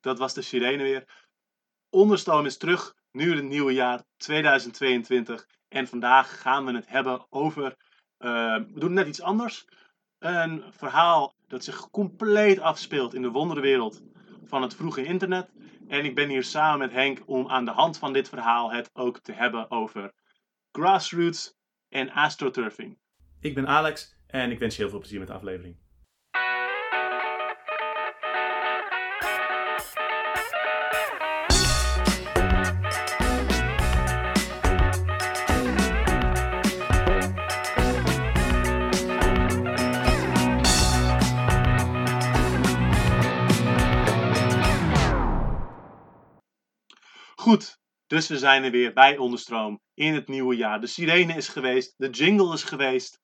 Dat was de sirene weer. Onderstoom is terug, nu het nieuwe jaar 2022. En vandaag gaan we het hebben over. eh, we doen net iets anders. Een verhaal dat zich compleet afspeelt in de wonderenwereld van het vroege internet. En ik ben hier samen met Henk om aan de hand van dit verhaal het ook te hebben over grassroots en astroturfing. Ik ben Alex en ik wens je heel veel plezier met de aflevering. Goed, dus we zijn er weer bij Onderstroom in het nieuwe jaar. De sirene is geweest, de jingle is geweest.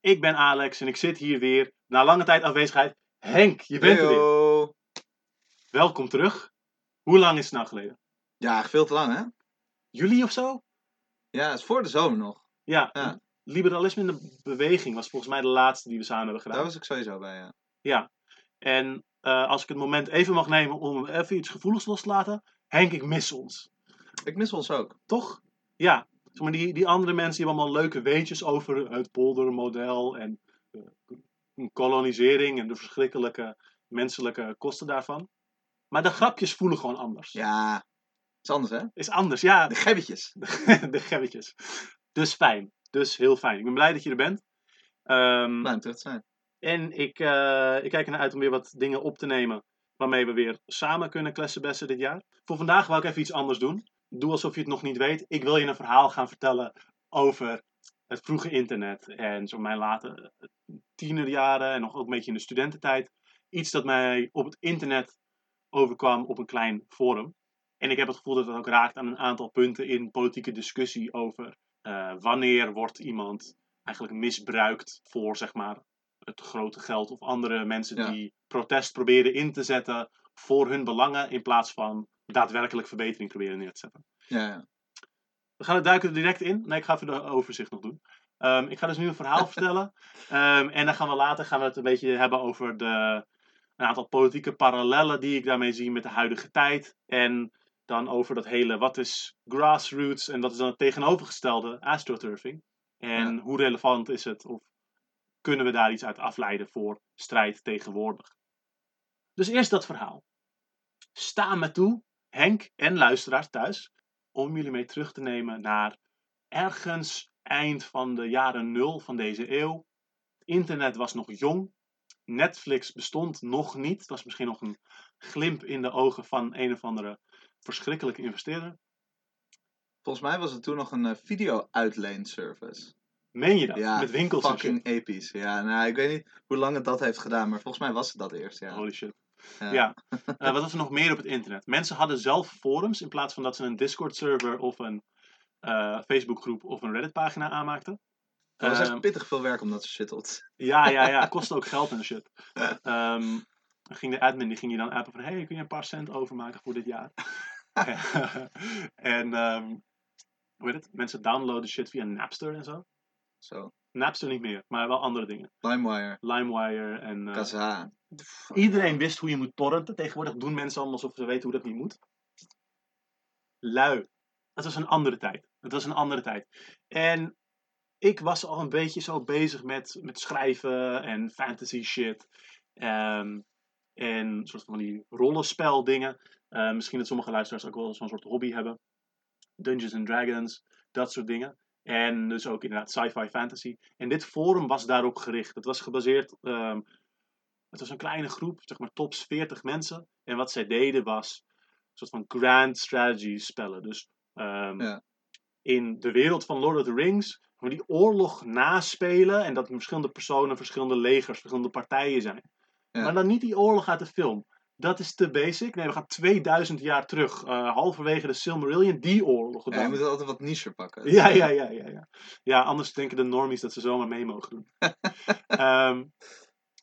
Ik ben Alex en ik zit hier weer, na lange tijd afwezigheid. Henk, je bent er weer. Welkom terug. Hoe lang is het nou geleden? Ja, veel te lang, hè? Juli of zo? Ja, het is voor de zomer nog. Ja, Ja. liberalisme in de beweging was volgens mij de laatste die we samen hebben gedaan. Daar was ik sowieso bij, ja. Ja. En eh, als ik het moment even mag nemen om even iets gevoeligs los te laten. Henk, ik mis ons. Ik mis ons ook. Toch? Ja. Zeg maar die, die andere mensen die hebben allemaal leuke weetjes over het poldermodel en eh, kolonisering en de verschrikkelijke menselijke kosten daarvan. Maar de grapjes voelen gewoon anders. Ja, is anders, hè? Is anders, ja. De gebbetjes. de gebbetjes. Dus fijn. Dus heel fijn. Ik ben blij dat je er bent. Ehm, Blij om terug te zijn. En ik, eh, ik kijk ernaar uit om weer wat dingen op te nemen. Waarmee we weer samen kunnen klessenbessen dit jaar. Voor vandaag wou ik even iets anders doen. Doe alsof je het nog niet weet. Ik wil je een verhaal gaan vertellen over het vroege internet. En zo mijn late tienerjaren en nog ook een beetje in de studententijd. Iets dat mij op het internet overkwam op een klein forum. En ik heb het gevoel dat het ook raakt aan een aantal punten in politieke discussie over eh, wanneer wordt iemand eigenlijk misbruikt voor zeg maar het grote geld of andere mensen Ja. die protest proberen in te zetten voor hun belangen in plaats van daadwerkelijk verbetering proberen neer te zetten. Ja, ja. We gaan het duiken er direct in. Nee, ik ga even de overzicht nog doen. Ehm, ik ga dus nu een verhaal vertellen. Ehm, en dan gaan we later gaan we het een beetje hebben over de, een aantal politieke parallellen die ik daarmee zie met de huidige tijd. En dan over dat hele, wat is grassroots en wat is dan het tegenovergestelde, astroturfing. En Ja. hoe relevant is het of kunnen we daar iets uit afleiden voor strijd tegenwoordig. Dus eerst dat verhaal. Sta me toe, Henk en luisteraars thuis, om jullie mee terug te nemen naar ergens eind van de jaren nul van deze eeuw. Het internet was nog jong. Netflix bestond nog niet. Het was misschien nog een glimp in de ogen van een of andere verschrikkelijke investeerder. Volgens mij was het toen nog een eh, video-uitleenservice. Meen je dat? Ja, Met winkels en shit. fucking episch. Ja, nou, ik weet niet hoe lang het dat heeft gedaan, maar volgens mij was het dat eerst, ja. Holy shit. Ja. Ja. Eh, wat was er nog meer op het internet? Mensen hadden zelf forums in plaats van dat ze een Discord-server of een eh Facebook-groep of een Reddit-pagina aanmaakten. Dat was Ehm, echt pittig veel werk om dat te shit Ja, ja, ja. Kostte ook geld en shit. Ehm, dan ging de admin die ging je dan appen van... Hey, kun je een paar cent overmaken voor dit jaar? en ehm, hoe heet het? Mensen downloaden shit via Napster en zo. Zo. Napster niet meer, maar wel andere dingen. LimeWire, LimeWire en... eh, Kazaa. iedereen wist hoe je moet torrenten. Tegenwoordig doen mensen allemaal alsof ze weten hoe dat niet moet. Lui. Het was een andere tijd. Het was een andere tijd. En ik was al een beetje zo bezig met, met schrijven en fantasy shit. Ehm, en een soort van die rollenspel dingen. Eh, misschien dat sommige luisteraars ook wel zo'n soort hobby hebben. Dungeons and Dragons, dat soort dingen. En dus ook inderdaad sci-fi fantasy. En dit forum was daarop gericht. Het was gebaseerd... ehm, het was een kleine groep, zeg maar tops 40 mensen. En wat zij deden was een soort van grand strategy spellen. Dus ehm, Ja. in de wereld van Lord of the Rings, we die oorlog naspelen. En dat er verschillende personen, verschillende legers, verschillende partijen zijn. Ja. Maar dan niet die oorlog uit de film. Dat is te basic. Nee, we gaan 2000 jaar terug. eh, halverwege de Silmarillion, die oorlog. Ja, je moet altijd wat niche pakken. Ja, ja, ja, ja, ja. Ja, anders denken de normies dat ze zomaar mee mogen doen. Ehm,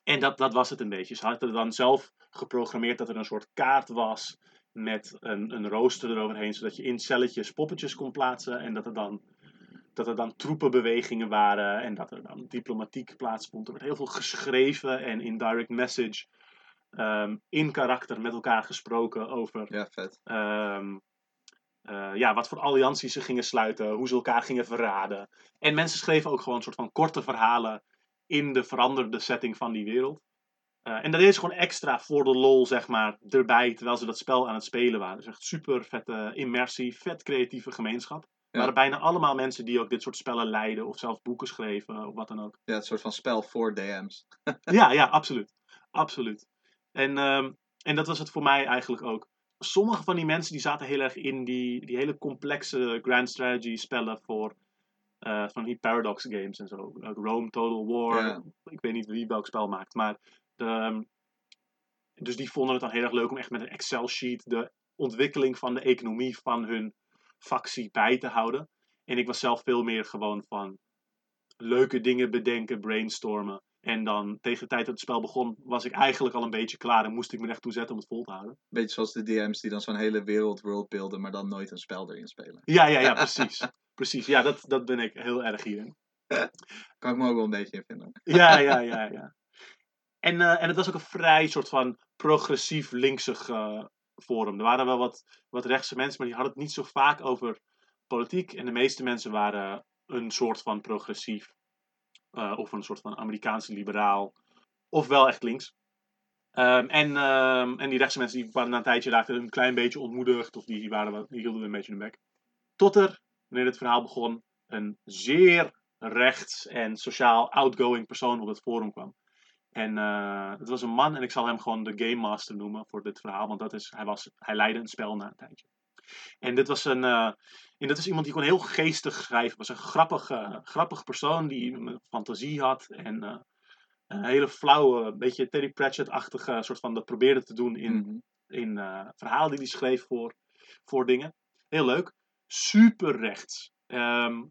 en dat, dat was het een beetje. Ze hadden dan zelf geprogrammeerd dat er een soort kaart was met een, een rooster eroverheen, zodat je in celletjes poppetjes kon plaatsen en dat er dan, dat er dan troepenbewegingen waren en dat er dan diplomatiek plaatsvond. Er werd heel veel geschreven en in direct message ehm, in karakter met elkaar gesproken over Ja, vet. ehm, eh, ja, wat voor allianties ze gingen sluiten, hoe ze elkaar gingen verraden. En mensen schreven ook gewoon een soort van korte verhalen in de veranderde setting van die wereld. Eh, en dat ze gewoon extra voor de lol, zeg maar, erbij, terwijl ze dat spel aan het spelen waren. Dus echt super vette immersie, vet creatieve gemeenschap. Ja. waren bijna allemaal mensen die ook dit soort spellen leiden, of zelf boeken schreven, of wat dan ook. Ja, het soort van spel voor DM's. Ja, ja, absoluut. Absoluut. En, ehm, en dat was het voor mij eigenlijk ook. Sommige van die mensen die zaten heel erg in die, die hele complexe grand strategy spellen voor eh, van die paradox games en zo. Rome Total War. Ik weet niet wie welk spel maakt, maar de, ehm, dus die vonden het dan heel erg leuk om echt met een Excel sheet de ontwikkeling van de economie van hun factie bij te houden. En ik was zelf veel meer gewoon van leuke dingen bedenken, brainstormen. En dan tegen de tijd dat het spel begon, was ik eigenlijk al een beetje klaar en moest ik me echt toe zetten om het vol te houden. Beetje zoals de DM's die dan zo'n hele wereld world beelden, maar dan nooit een spel erin spelen. Ja, ja, ja, precies. precies. Ja, dat, dat ben ik heel erg hierin. Kan ik me ook wel een beetje in vinden. Ja, ja, ja, ja. En, eh, en het was ook een vrij soort van progressief linksig eh, forum. Er waren wel wat, wat rechtse mensen, maar die hadden het niet zo vaak over politiek. En de meeste mensen waren een soort van progressief. Eh, of een soort van Amerikaanse liberaal. Of wel echt links. Ehm, en, ehm, en die rechtse mensen die waren na een tijdje raakten een klein beetje ontmoedigd. Of die, waren die hielden een beetje hun bek. Tot er, wanneer het verhaal begon, een zeer rechts en sociaal outgoing persoon op het forum kwam. En eh, het was een man en ik zal hem gewoon de Game Master noemen voor dit verhaal. Want dat is, hij, was, hij leidde een spel na een tijdje. En dit was, een, eh, en dit is iemand die gewoon heel geestig schrijven was. Een grappige, grappige persoon die een fantasie had. En eh, een hele flauwe, beetje Terry Pratchett-achtige soort van dat probeerde te doen in, Mhm. in eh, verhalen die hij schreef voor, voor dingen. Heel leuk. Super rechts. Ehm,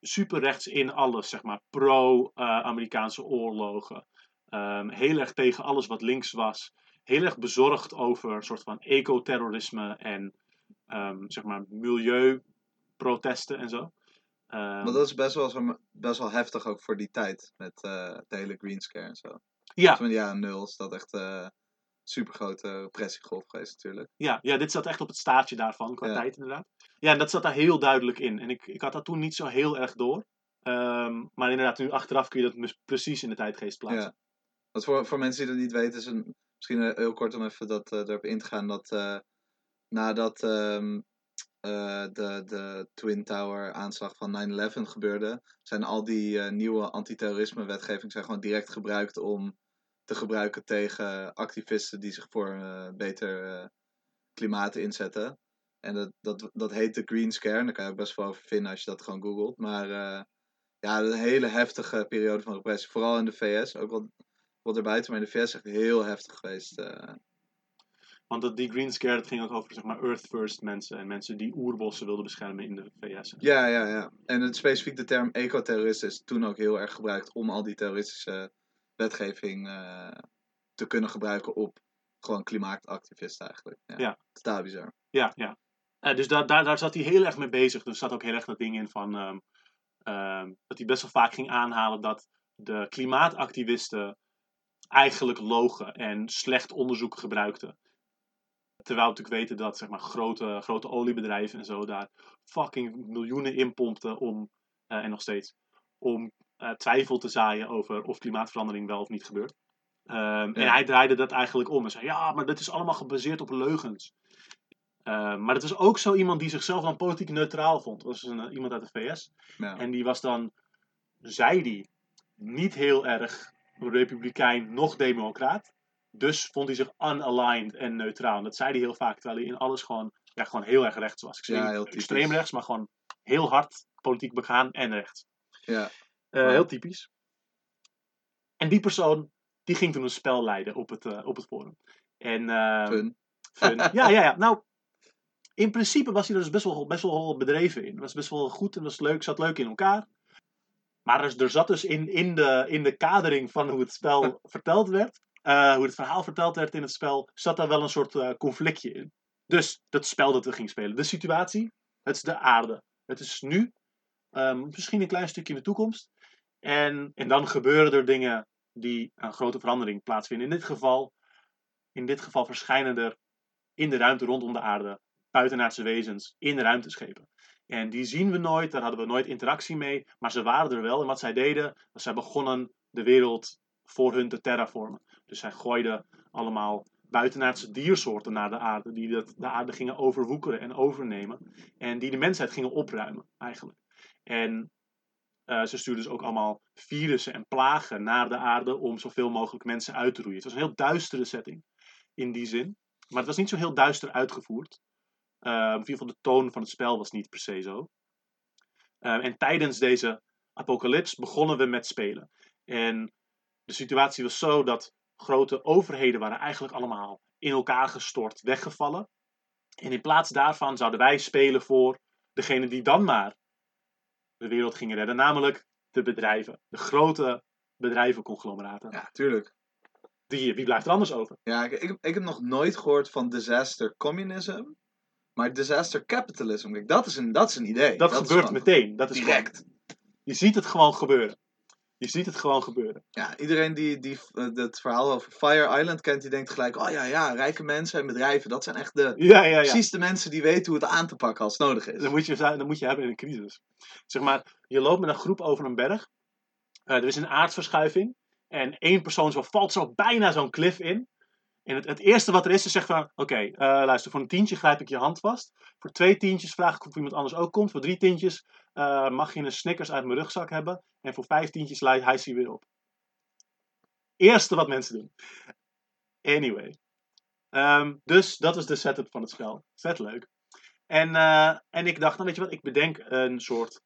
super rechts in alles, zeg maar. Pro-Amerikaanse oorlogen. Ehm, heel erg tegen alles wat links was. Heel erg bezorgd over een soort van ecoterrorisme en ehm, zeg maar milieuprotesten en zo. Ehm, Maar dat is best wel, zo- best wel heftig ook voor die tijd. Met eh, de hele green scare en zo. ja, Dus in de jaren nul is dat echt eh super grote repressiegolf geweest natuurlijk. Ja, ja, dit zat echt op het staartje daarvan, qua Ja. tijd inderdaad. Ja, en dat zat daar heel duidelijk in. En ik, ik had dat toen niet zo heel erg door. Ehm, maar inderdaad, nu achteraf kun je dat mis- precies in de tijdgeest plaatsen. Ja. Want voor, voor mensen die dat niet weten, is een, misschien eh, heel kort om even dat, eh, erop in te gaan. Dat eh, nadat ehm, eh, de, de Twin Tower aanslag van 9-11 gebeurde, zijn al die eh, nieuwe antiterrorisme wetgeving zijn gewoon direct gebruikt om te gebruiken tegen activisten die zich voor eh, beter klimaat inzetten. En dat, dat, dat heet de Green Scare. Daar kan je ook best wel over vinden als je dat gewoon googelt. Maar ja, een hele heftige periode van repressie. Vooral in de VS. Ook wel wat erbuiten, maar in de VS is echt heel heftig geweest. Want dat, die Green Scare, dat ging ook over zeg maar, Earth First mensen. En mensen die oerbossen wilden beschermen in de VS. Ja, ja, ja. En het, specifiek de term ecoterrorist is toen ook heel erg gebruikt om al die terroristische wetgeving eh, te kunnen gebruiken op gewoon klimaatactivisten eigenlijk. Ja. Ja. Totaal bizar. Ja, ja. Eh, dus daar, daar, daar zat hij heel erg mee bezig. Dus er zat ook heel erg dat ding in van... ehm, ehm, dat hij best wel vaak ging aanhalen dat de klimaatactivisten eigenlijk logen en slecht onderzoek gebruikten. Terwijl we natuurlijk weten dat zeg maar, grote, grote oliebedrijven en zo daar fucking miljoenen in pompten om, eh, en nog steeds, om eh, twijfel te zaaien over of klimaatverandering wel of niet gebeurt. Ehm, En hij draaide dat eigenlijk om en zei: Ja, maar dat is allemaal gebaseerd op leugens. Ehm, maar dat is ook zo iemand die zichzelf dan politiek neutraal vond. Dat was een, eh, iemand uit de VS. Ja. En die was dan, zei die, niet heel erg republikein, nog democraat. Dus vond hij zich unaligned en neutraal. En dat zei hij heel vaak, terwijl hij in alles gewoon, ja, gewoon heel erg rechts was. Ja, heel typisch. extreem rechts, maar gewoon heel hard politiek begaan en rechts. ja. Eh. Heel typisch. En die persoon, die ging toen een spel leiden op het, eh, op het forum. En, ehm, Fun. fun. Ja, ja, ja. Nou, in principe was hij er dus best wel, best wel bedreven in. Was best wel goed en was leuk, zat leuk in elkaar. Maar er, er zat dus in, in, de, in de kadering van hoe het spel verteld werd, eh, hoe het verhaal verteld werd in het spel, zat daar wel een soort eh, conflictje in. Dus dat spel dat we gingen spelen, de situatie, het is de aarde. Het is nu, ehm, misschien een klein stukje in de toekomst. En, en dan gebeuren er dingen die een grote verandering plaatsvinden. In dit geval in dit geval verschijnen er in de ruimte rondom de aarde buitenaardse wezens in ruimteschepen. En die zien we nooit, daar hadden we nooit interactie mee, maar ze waren er wel. En wat zij deden, was zij begonnen de wereld voor hun te terraformen. Dus zij gooiden allemaal buitenaardse diersoorten naar de aarde, die dat, de aarde gingen overwoekeren en overnemen. En die de mensheid gingen opruimen, eigenlijk. En eh, ze stuurden dus ook allemaal virussen en plagen naar de aarde om zoveel mogelijk mensen uit te roeien. Het was een heel duistere setting in die zin. Maar het was niet zo heel duister uitgevoerd. Uh, in ieder geval de toon van het spel was niet per se zo. Uh, en tijdens deze apocalyps begonnen we met spelen. En de situatie was zo dat grote overheden waren eigenlijk allemaal in elkaar gestort, weggevallen. En in plaats daarvan zouden wij spelen voor degene die dan maar de wereld gingen redden, namelijk de bedrijven. De grote bedrijvenconglomeraten. Ja, tuurlijk. Die, wie blijft er anders over? Ja, ik, ik, ik heb nog nooit gehoord van disaster communism. Maar disaster capitalism, dat is een, dat is een idee. Dat, gebeurt meteen. Dat is direct. gewoon- je ziet het gewoon gebeuren. Je ziet het gewoon gebeuren. Ja, iedereen die, die eh, het verhaal over Fire Island kent, die denkt gelijk, oh ja, ja, rijke mensen en bedrijven, dat zijn echt de, Ja, ja, ja. precies de mensen die weten hoe het aan te pakken als het nodig is. Dat moet, je, dat moet je hebben in een crisis. Zeg maar, je loopt met een groep over een berg. Eh, er is een aardverschuiving. En één persoon zo valt zo bijna zo'n cliff in. En het, het eerste wat er is, is zegt van... Oké, eh, luister, voor een tientje grijp ik je hand vast. Voor twee tientjes vraag ik of iemand anders ook komt. Voor drie tientjes eh, mag je een Snickers uit mijn rugzak hebben. En voor vijf tientjes leidt hij ze weer op. Eerste wat mensen doen. Anyway. Ehm, dus dat is de setup van het spel. Vet leuk. En, eh, en ik dacht, nou weet je wat, ik bedenk een soort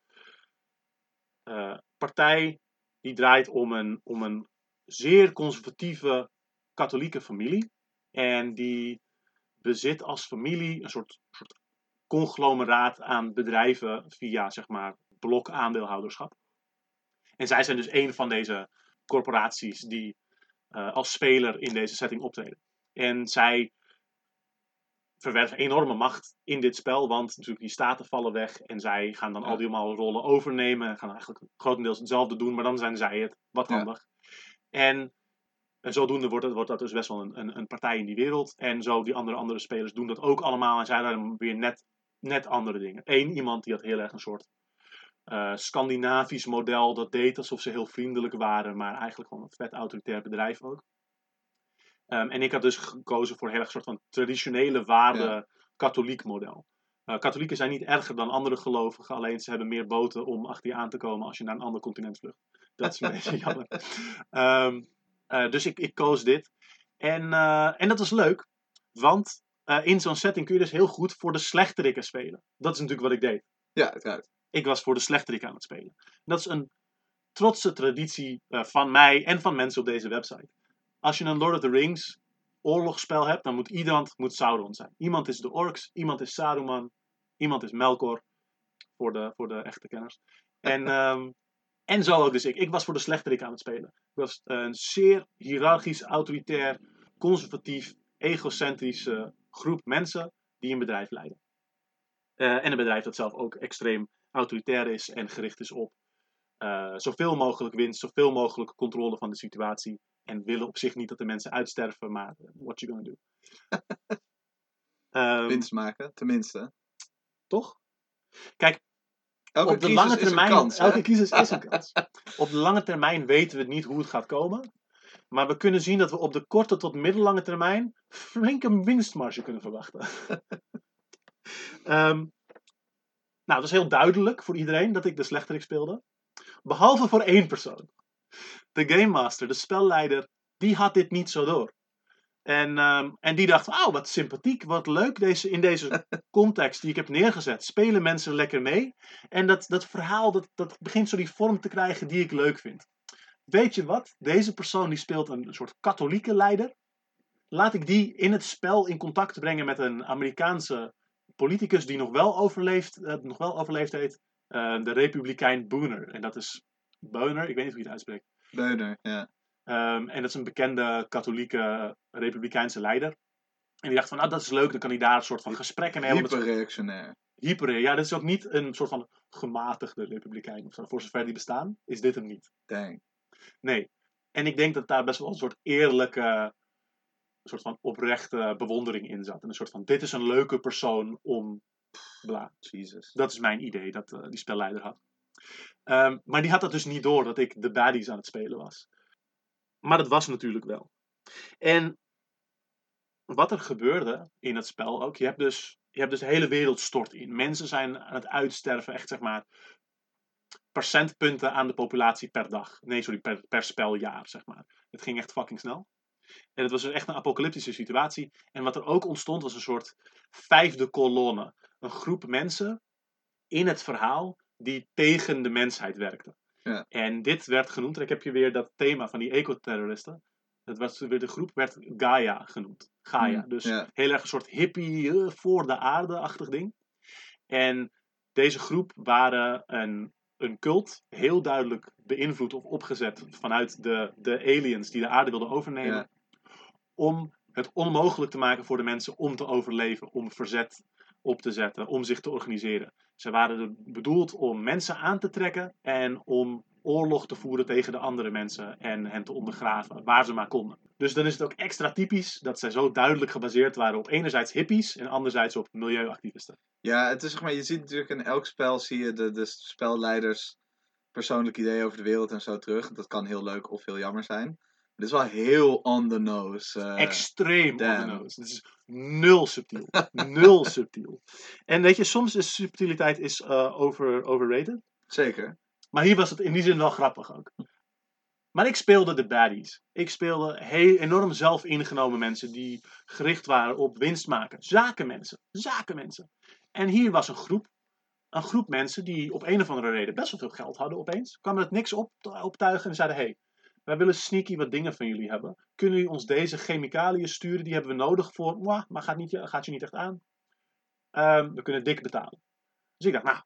partij die draait om een, om een zeer conservatieve katholieke familie. En die bezit als familie een soort, soort conglomeraat aan bedrijven via, zeg maar, blokaandeelhouderschap. En zij zijn dus een van deze corporaties die eh, als speler in deze setting optreden. En zij verwerven enorme macht in dit spel, want natuurlijk die staten vallen weg en zij gaan dan Ja. al die allemaal rollen overnemen en gaan eigenlijk grotendeels hetzelfde doen, maar dan zijn zij het. Wat Ja. handig. En, en zodoende wordt dat, wordt dat dus best wel een, een, een partij in die wereld. En zo die andere, andere spelers doen dat ook allemaal en zij dan weer net, net andere dingen. Eén iemand die had heel erg een soort eh, Scandinavisch model dat deed alsof ze heel vriendelijk waren, maar eigenlijk gewoon een vet autoritair bedrijf ook. Ehm, en ik had dus gekozen voor een heel erg soort van traditionele waarde Ja. katholiek model. Eh, katholieken zijn niet erger dan andere gelovigen, alleen ze hebben meer boten om achter je aan te komen als je naar een ander continent vlucht. Dat is een beetje jammer. Ehm, eh, dus ik, ik koos dit. En, eh, en dat was leuk, want eh, in zo'n setting kun je dus heel goed voor de slechterikken spelen. Dat is natuurlijk wat ik deed. Ja, uiteraard. Ik was voor de slechterik aan het spelen. Dat is een trotse traditie van mij en van mensen op deze website. Als je een Lord of the Rings oorlogsspel hebt, dan moet iemand moet Sauron zijn. Iemand is de orks, iemand is Saruman, iemand is Melkor. Voor de, voor de echte kenners. En, ehm, en zo ook dus ik. Ik was voor de slechterik aan het spelen. Ik was eh, een zeer hiërarchisch, autoritair, conservatief, egocentrische groep mensen die een bedrijf leiden. Eh, en een bedrijf dat zelf ook extreem autoritair is en gericht is op eh, zoveel mogelijk winst, zoveel mogelijk controle van de situatie. En willen op zich niet dat de mensen uitsterven, maar eh, what you gonna do. Ehm, Winst maken, tenminste. toch? Kijk, Elke op de lange een termijn, kans, elke crisis is een kans. op de lange termijn weten we niet hoe het gaat komen. Maar we kunnen zien dat we op de korte tot middellange termijn flinke winstmarge kunnen verwachten. Ehm, nou, het is heel duidelijk voor iedereen dat ik de slechterik speelde. Behalve voor één persoon. De Game Master, de spelleider, die had dit niet zo door. En, ehm, en die dacht, oh wat sympathiek, wat leuk deze, in deze context die ik heb neergezet. Spelen mensen lekker mee. En dat, dat verhaal, dat, dat begint zo die vorm te krijgen die ik leuk vind. Weet je wat? Deze persoon die speelt een soort katholieke leider. Laat ik die in het spel in contact brengen met een Amerikaanse politicus die nog wel overleefd, eh, nog wel overleefd heeft. eh, de republikein Booner. En dat is Beuner, ik weet niet hoe je het uitspreekt. Beuner, ja. Ehm, en dat is een bekende katholieke republikeinse leider. En die dacht van, nou dat is leuk, dan kan hij daar een soort van gesprekken mee hebben. Dat Hyperreactionair. hyper, ja, dit is ook niet een soort van gematigde republikein of zo. Voor zover die bestaan, is dit hem niet. Dang. Nee. En ik denk dat daar best wel een soort eerlijke soort van oprechte bewondering in zat. En een soort van, dit is een leuke persoon om, bla. Jesus. Dat is mijn idee dat eh, die spelleider had. Ehm, maar die had dat dus niet door dat ik de baddies aan het spelen was. Maar dat was natuurlijk wel. En wat er gebeurde in het spel ook, je hebt dus, je hebt dus de hele wereld stort in. Mensen zijn aan het uitsterven, echt zeg maar percentpunten aan de populatie per dag. Nee, sorry, per, per speljaar, zeg maar. Het ging echt fucking snel. En het was dus echt een apocalyptische situatie. En wat er ook ontstond was een soort vijfde kolonne. Een groep mensen in het verhaal die tegen de mensheid werkten. Ja. En dit werd genoemd, en ik heb je weer dat thema van die ecoterroristen. Dat was weer de groep werd Gaia genoemd. Gaia. Mm, dus ja. heel erg een soort hippie, eh, voor de aarde-achtig ding. En deze groep waren een, een cult, heel duidelijk beïnvloed of opgezet vanuit de, de aliens die de aarde wilden overnemen. Ja. Om het onmogelijk te maken voor de mensen om te overleven, om verzet op te zetten, om zich te organiseren. Ze waren bedoeld om mensen aan te trekken en om oorlog te voeren tegen de andere mensen en hen te ondergraven, waar ze maar konden. Dus dan is het ook extra typisch dat zij zo duidelijk gebaseerd waren op enerzijds hippies en anderzijds op milieuactivisten. Ja, het is zeg maar, je ziet natuurlijk in elk spel zie je de, de spelleiders persoonlijke ideeën over de wereld en zo terug. Dat kan heel leuk of heel jammer zijn. Dit is wel heel on the nose. eh, Extreem on the nose. Het is nul subtiel. nul subtiel. En weet je, soms is subtiliteit is, eh, over, overrated. Zeker. Maar hier was het in die zin wel grappig ook. Maar ik speelde de baddies. Ik speelde heel, enorm zelf ingenomen mensen die gericht waren op winst maken. Zakenmensen. Zakenmensen. En hier was een groep. Een groep mensen die op een of andere reden best wel veel geld hadden opeens. Kwamen het niks op, optuigen en zeiden: hey, wij willen sneaky wat dingen van jullie hebben. Kunnen jullie ons deze chemicaliën sturen? Die hebben we nodig voor. Maar gaat, niet, gaat je niet echt aan. Ehm, we kunnen dik betalen. Dus ik dacht, nou,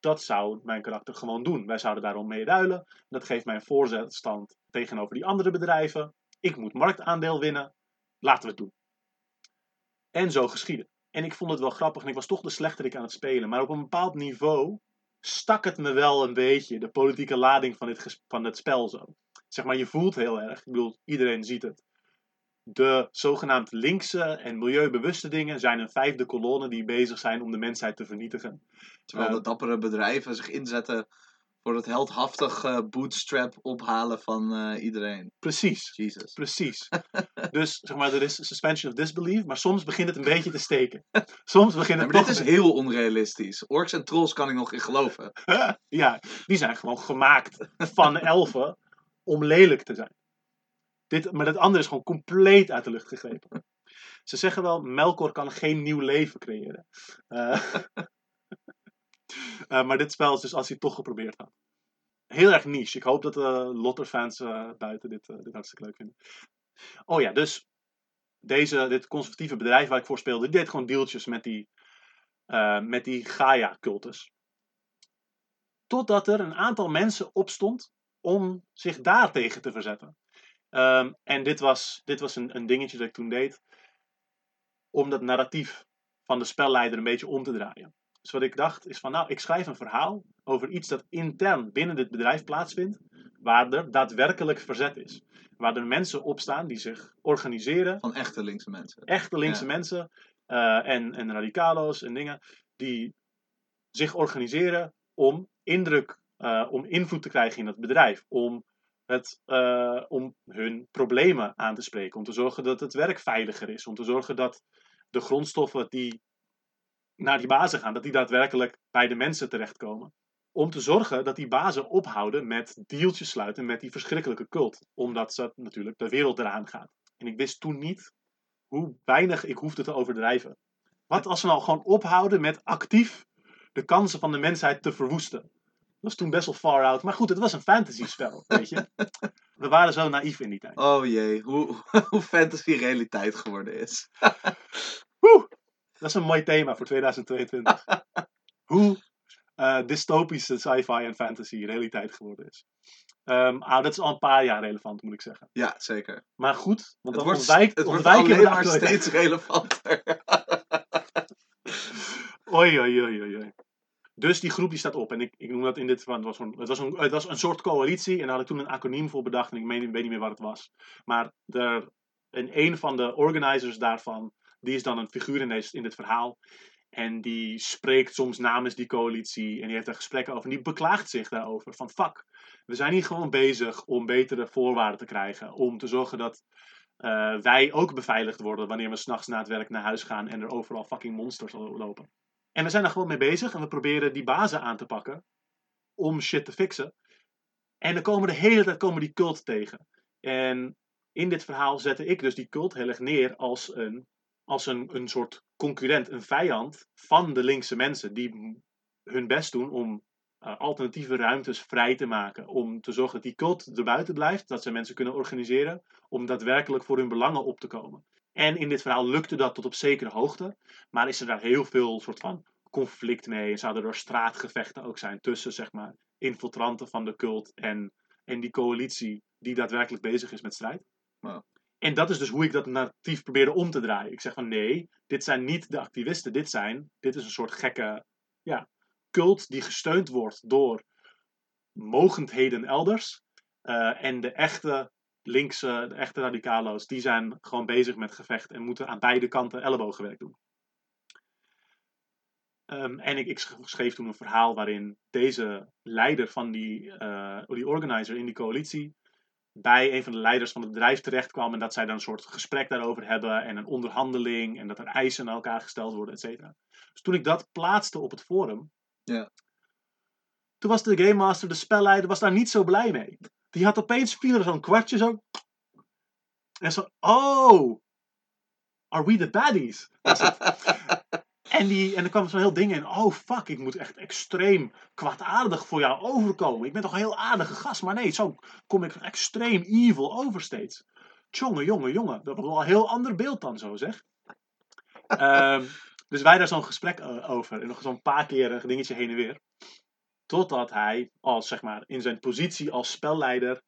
dat zou mijn karakter gewoon doen. Wij zouden daarom mee ruilen. Dat geeft mij een voorzetstand tegenover die andere bedrijven. Ik moet marktaandeel winnen. Laten we het doen. En zo geschiedde. En ik vond het wel grappig en ik was toch de slechterik aan het spelen. Maar op een bepaald niveau stak het me wel een beetje, de politieke lading van dit, van het spel zo. Zeg maar, je voelt heel erg, ik bedoel, iedereen ziet het. De zogenaamd linkse en milieubewuste dingen zijn een vijfde kolonne die bezig zijn om de mensheid te vernietigen. Terwijl Eh, de dappere bedrijven zich inzetten voor het heldhaftig bootstrap ophalen van eh, iedereen. Precies. Jesus. Precies. dus zeg maar, er is suspension of disbelief, maar soms begint het een beetje te steken. Soms begint Ja, het maar dit is heel onrealistisch. Orks en trolls kan ik nog in geloven. ja, die zijn gewoon gemaakt van elfen om lelijk te zijn. Dit, maar dat andere is gewoon compleet uit de lucht gegrepen. Ze zeggen wel, Melkor kan geen nieuw leven creëren. Eh, eh, maar dit spel is dus als hij toch geprobeerd had. Heel erg niche. Ik hoop dat de Lotter-fans eh, buiten dit, dit hartstikke leuk vinden. Oh ja, dus deze, dit conservatieve bedrijf waar ik voor speelde, die deed gewoon deeltjes met die, met die Gaia-cultus. Totdat er een aantal mensen opstond om zich daartegen te verzetten. Ehm, en dit was, dit was een, een dingetje dat ik toen deed. Om dat narratief van de spelleider een beetje om te draaien. Dus wat ik dacht is van nou, ik schrijf een verhaal over iets dat intern binnen dit bedrijf plaatsvindt. Waar er daadwerkelijk verzet is. Waar er mensen opstaan die zich organiseren Van echte linkse mensen. echte linkse Ja. mensen mensen eh, en, en radicalo's en dingen die zich organiseren om indruk, eh, om invloed te krijgen in het bedrijf, om, het, eh, om hun problemen aan te spreken, om te zorgen dat het werk veiliger is, om te zorgen dat de grondstoffen die naar die bazen gaan, dat die daadwerkelijk bij de mensen terechtkomen. Om te zorgen dat die bazen ophouden met deeltjes sluiten met die verschrikkelijke cult. Omdat ze natuurlijk de wereld eraan gaat. En ik wist toen niet hoe weinig ik hoefde te overdrijven. Wat als we nou gewoon ophouden met actief de kansen van de mensheid te verwoesten? Dat was toen best wel far out. Maar goed, het was een fantasy spel, weet je. We waren zo naïef in die tijd. Oh jee, hoe, hoe fantasy realiteit geworden is. Woe! Dat is een mooi thema voor 2022. Hoe eh, dystopische sci-fi en fantasy realiteit geworden is. Ehm, ah, dat is al een paar jaar relevant, moet ik zeggen. Ja, zeker. Maar goed, want Het wordt, ontwijk, het wordt alleen de maar steeds relevanter. Oei, oei, oei, oei. Dus die groep die staat op. En ik, ik noem dat in dit van, het was, een, het, was een, het was een soort coalitie. En daar had ik toen een acroniem voor bedacht. En ik weet niet meer wat het was. Maar er En een van de organizers daarvan, die is dan een figuur in, deze, in dit verhaal. En die spreekt soms namens die coalitie en die heeft daar gesprekken over. En die beklaagt zich daarover. Van fuck, we zijn hier gewoon bezig om betere voorwaarden te krijgen. Om te zorgen dat eh, wij ook beveiligd worden wanneer we s'nachts na het werk naar huis gaan en er overal fucking monsters lopen. En we zijn daar gewoon mee bezig en we proberen die bazen aan te pakken om shit te fixen. En dan komen de hele tijd komen die cult tegen. En in dit verhaal zette ik dus die cult heel erg neer als een, als een, een soort concurrent, een vijand van de linkse mensen die hun best doen om uh, alternatieve ruimtes vrij te maken. Om te zorgen dat die cult erbuiten blijft, dat ze mensen kunnen organiseren om daadwerkelijk voor hun belangen op te komen. En in dit verhaal lukte dat tot op zekere hoogte, maar is er daar heel veel soort van conflict mee. En zouden er straatgevechten ook zijn tussen, zeg maar, infiltranten van de cult en, en die coalitie die daadwerkelijk bezig is met strijd. Wow. En dat is dus hoe ik dat narratief probeerde om te draaien. Ik zeg van nee, dit zijn niet de activisten, dit zijn, dit is een soort gekke ja, cult die gesteund wordt door mogendheden elders. Uh, en de echte linkse, de echte radicalo's, die zijn gewoon bezig met gevecht en moeten aan beide kanten ellebogenwerk doen. Um, en ik, ik, schreef toen een verhaal waarin deze leider van die, uh, die organizer in die coalitie bij een van de leiders van het bedrijf terecht kwam en dat zij dan een soort gesprek daarover hebben en een onderhandeling en dat er eisen naar elkaar gesteld worden, et cetera. Dus toen ik dat plaatste op het forum, ja. toen was de Game Master, de spelleider, was daar niet zo blij mee. Die had opeens viel er zo'n kwartje zo. En zo, oh, are we the baddies? En, die, en er kwam zo'n heel ding in. Oh fuck, ik moet echt extreem kwaadaardig voor jou overkomen. Ik ben toch een heel aardige gast. Maar nee, zo kom ik extreem evil over steeds. Tjonge, jonge, jongen. Dat was wel een heel ander beeld dan zo zeg. um, dus wij daar zo'n gesprek over. En nog zo'n paar keer een dingetje heen en weer. Totdat hij, als zeg maar, in zijn positie als spelleider,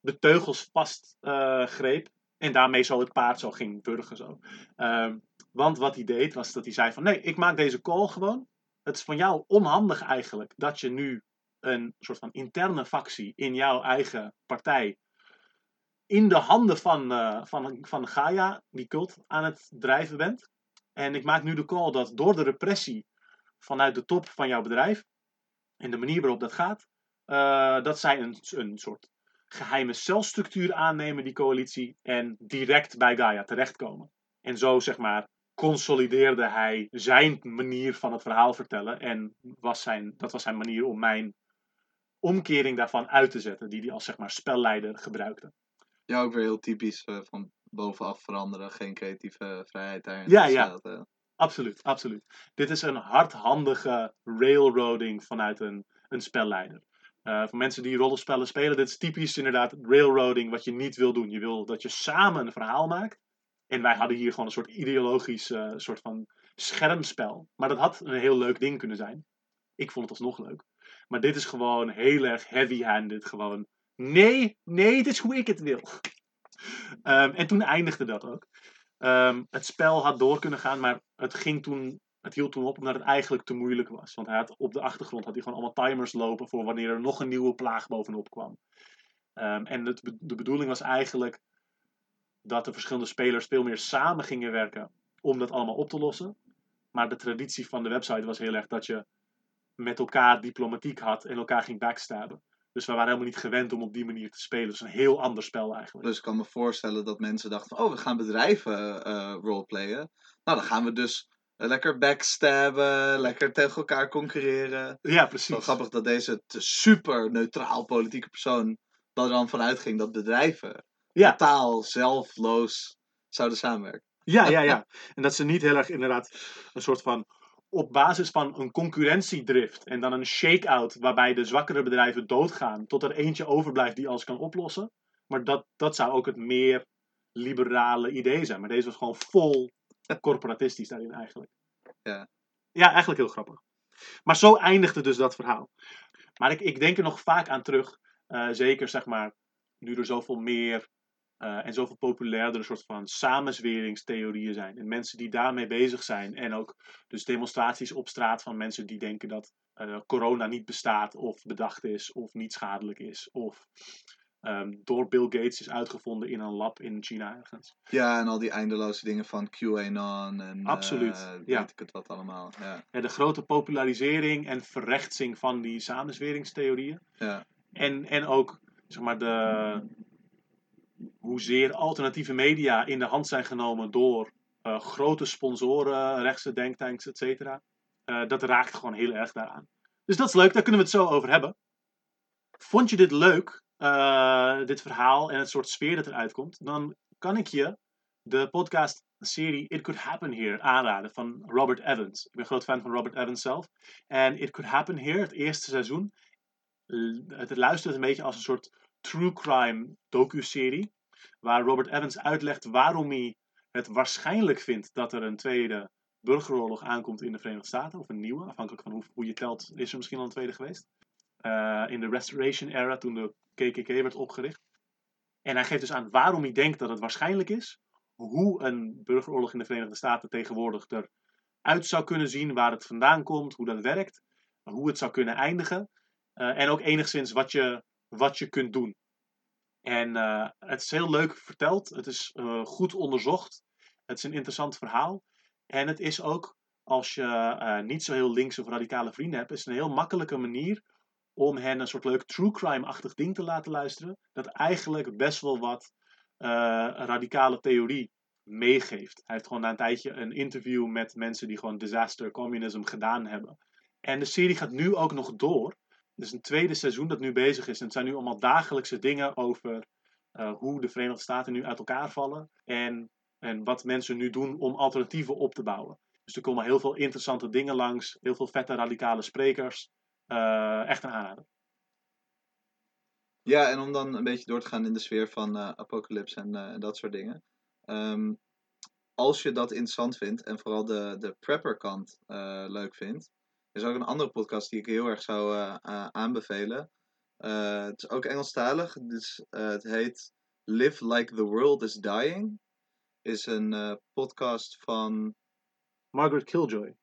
de teugels vastgreep. Uh, en daarmee zo het paard zo ging burgen. Zo. Um, want wat hij deed, was dat hij zei van nee, ik maak deze call gewoon. Het is van jou onhandig eigenlijk dat je nu een soort van interne factie in jouw eigen partij in de handen van, uh, van, van Gaia, die cult, aan het drijven bent. En ik maak nu de call dat door de repressie vanuit de top van jouw bedrijf en de manier waarop dat gaat, uh, dat zij een, een soort geheime celstructuur aannemen, die coalitie, en direct bij Gaia terechtkomen. En zo zeg maar consolideerde hij zijn manier van het verhaal vertellen. En was zijn, dat was zijn manier om mijn omkering daarvan uit te zetten, die hij als zeg maar spelleider gebruikte. Ja, ook weer heel typisch uh, van bovenaf veranderen, geen creatieve vrijheid daarin. Ja, ja. Absoluut, absoluut. Dit is een hardhandige railroading vanuit een, een spelleider. Uh, voor mensen die rollenspellen spelen, dit is typisch inderdaad railroading wat je niet wil doen. Je wil dat je samen een verhaal maakt. En wij hadden hier gewoon een soort ideologisch uh, soort van schermspel. Maar dat had een heel leuk ding kunnen zijn. Ik vond het alsnog leuk. Maar dit is gewoon heel erg heavy-handed. Gewoon, nee, nee, dit is hoe ik het wil. um, en toen eindigde dat ook. Um, het spel had door kunnen gaan, maar het ging toen het hield toen op omdat het eigenlijk te moeilijk was. Want hij had, op de achtergrond had hij gewoon allemaal timers lopen voor wanneer er nog een nieuwe plaag bovenop kwam. Um, en het, de bedoeling was eigenlijk dat de verschillende spelers veel meer samen gingen werken om dat allemaal op te lossen. Maar de traditie van de website was heel erg dat je met elkaar diplomatiek had en elkaar ging backstabben. Dus we waren helemaal niet gewend om op die manier te spelen. Dus een heel ander spel eigenlijk. Dus ik kan me voorstellen dat mensen dachten: oh, we gaan bedrijven uh, roleplayen. Nou, dan gaan we dus lekker backstabben, lekker tegen elkaar concurreren. Ja, precies. Zo grappig dat deze super neutraal politieke persoon er dan vanuit ging dat bedrijven ja. totaal zelfloos zouden samenwerken. Ja, ja, ja. En dat ze niet heel erg inderdaad een soort van op basis van een concurrentiedrift en dan een shake-out waarbij de zwakkere bedrijven doodgaan tot er eentje overblijft die alles kan oplossen. Maar dat, dat zou ook het meer liberale idee zijn. Maar deze was gewoon vol corporatistisch daarin eigenlijk. Ja. Ja, eigenlijk heel grappig. Maar zo eindigde dus dat verhaal. Maar ik, ik denk er nog vaak aan terug. Uh, zeker zeg maar, nu er zoveel meer uh, en zoveel populairdere soort van samenzweringstheorieën zijn. En mensen die daarmee bezig zijn. En ook dus demonstraties op straat van mensen die denken dat uh, corona niet bestaat of bedacht is of niet schadelijk is. Of ehm, door Bill Gates is uitgevonden in een lab in China ergens. Ja, en al die eindeloze dingen van QAnon en Absoluut, eh, ja. weet ik het wat allemaal. Ja, Ja, de grote popularisering en verrechtsing van die samenzweringstheorieën. ja, En, en ook zeg maar, de, hoezeer alternatieve media in de hand zijn genomen door eh, grote sponsoren, rechtse denktanks, et cetera. Eh, dat raakt gewoon heel erg daaraan. Dus dat is leuk, daar kunnen we het zo over hebben. Vond je dit leuk, eh, dit verhaal en het soort sfeer dat eruit komt? Dan kan ik je de podcast-serie It Could Happen Here aanraden van Robert Evans. Ik ben groot fan van Robert Evans zelf. En It Could Happen Here, het eerste seizoen, het luistert een beetje als een soort true crime docu-serie. Waar Robert Evans uitlegt waarom hij het waarschijnlijk vindt dat er een tweede burgeroorlog aankomt in de Verenigde Staten. Of een nieuwe, afhankelijk van hoe, hoe je telt, is er misschien al een tweede geweest. Eh, in de Restoration Era, toen de KKK werd opgericht. En hij geeft dus aan waarom hij denkt dat het waarschijnlijk is. Hoe een burgeroorlog in de Verenigde Staten tegenwoordig eruit zou kunnen zien. Waar het vandaan komt, hoe dat werkt. Hoe het zou kunnen eindigen. Eh, en ook enigszins wat je, wat je kunt doen. En eh, het is heel leuk verteld. Het is eh, goed onderzocht. Het is een interessant verhaal. En het is ook, als je eh, niet zo heel links of radicale vrienden hebt, is een heel makkelijke manier om hen een soort leuk true crime-achtig ding te laten luisteren. Dat eigenlijk best wel wat radicale theorie meegeeft. Hij heeft gewoon na een tijdje een interview met mensen die gewoon disaster communism gedaan hebben. En de serie gaat nu ook nog door. Is een tweede seizoen dat nu bezig is. En het zijn nu allemaal dagelijkse dingen over eh, hoe de Verenigde Staten nu uit elkaar vallen. En, en wat mensen nu doen om alternatieven op te bouwen. Dus er komen heel veel interessante dingen langs. Heel veel vette radicale sprekers. Eh, echt een aanrader. Ja, en om dan een beetje door te gaan in de sfeer van eh apocalypse en dat soort dingen. Ehm, als je dat interessant vindt en vooral de, de prepper kant leuk vindt, er is ook een andere podcast die ik heel erg zou eh, a- aanbevelen. Eh, het is ook Engelstalig, dus eh, het heet Live Like the World is Dying. Is een eh, podcast van Margaret Killjoy.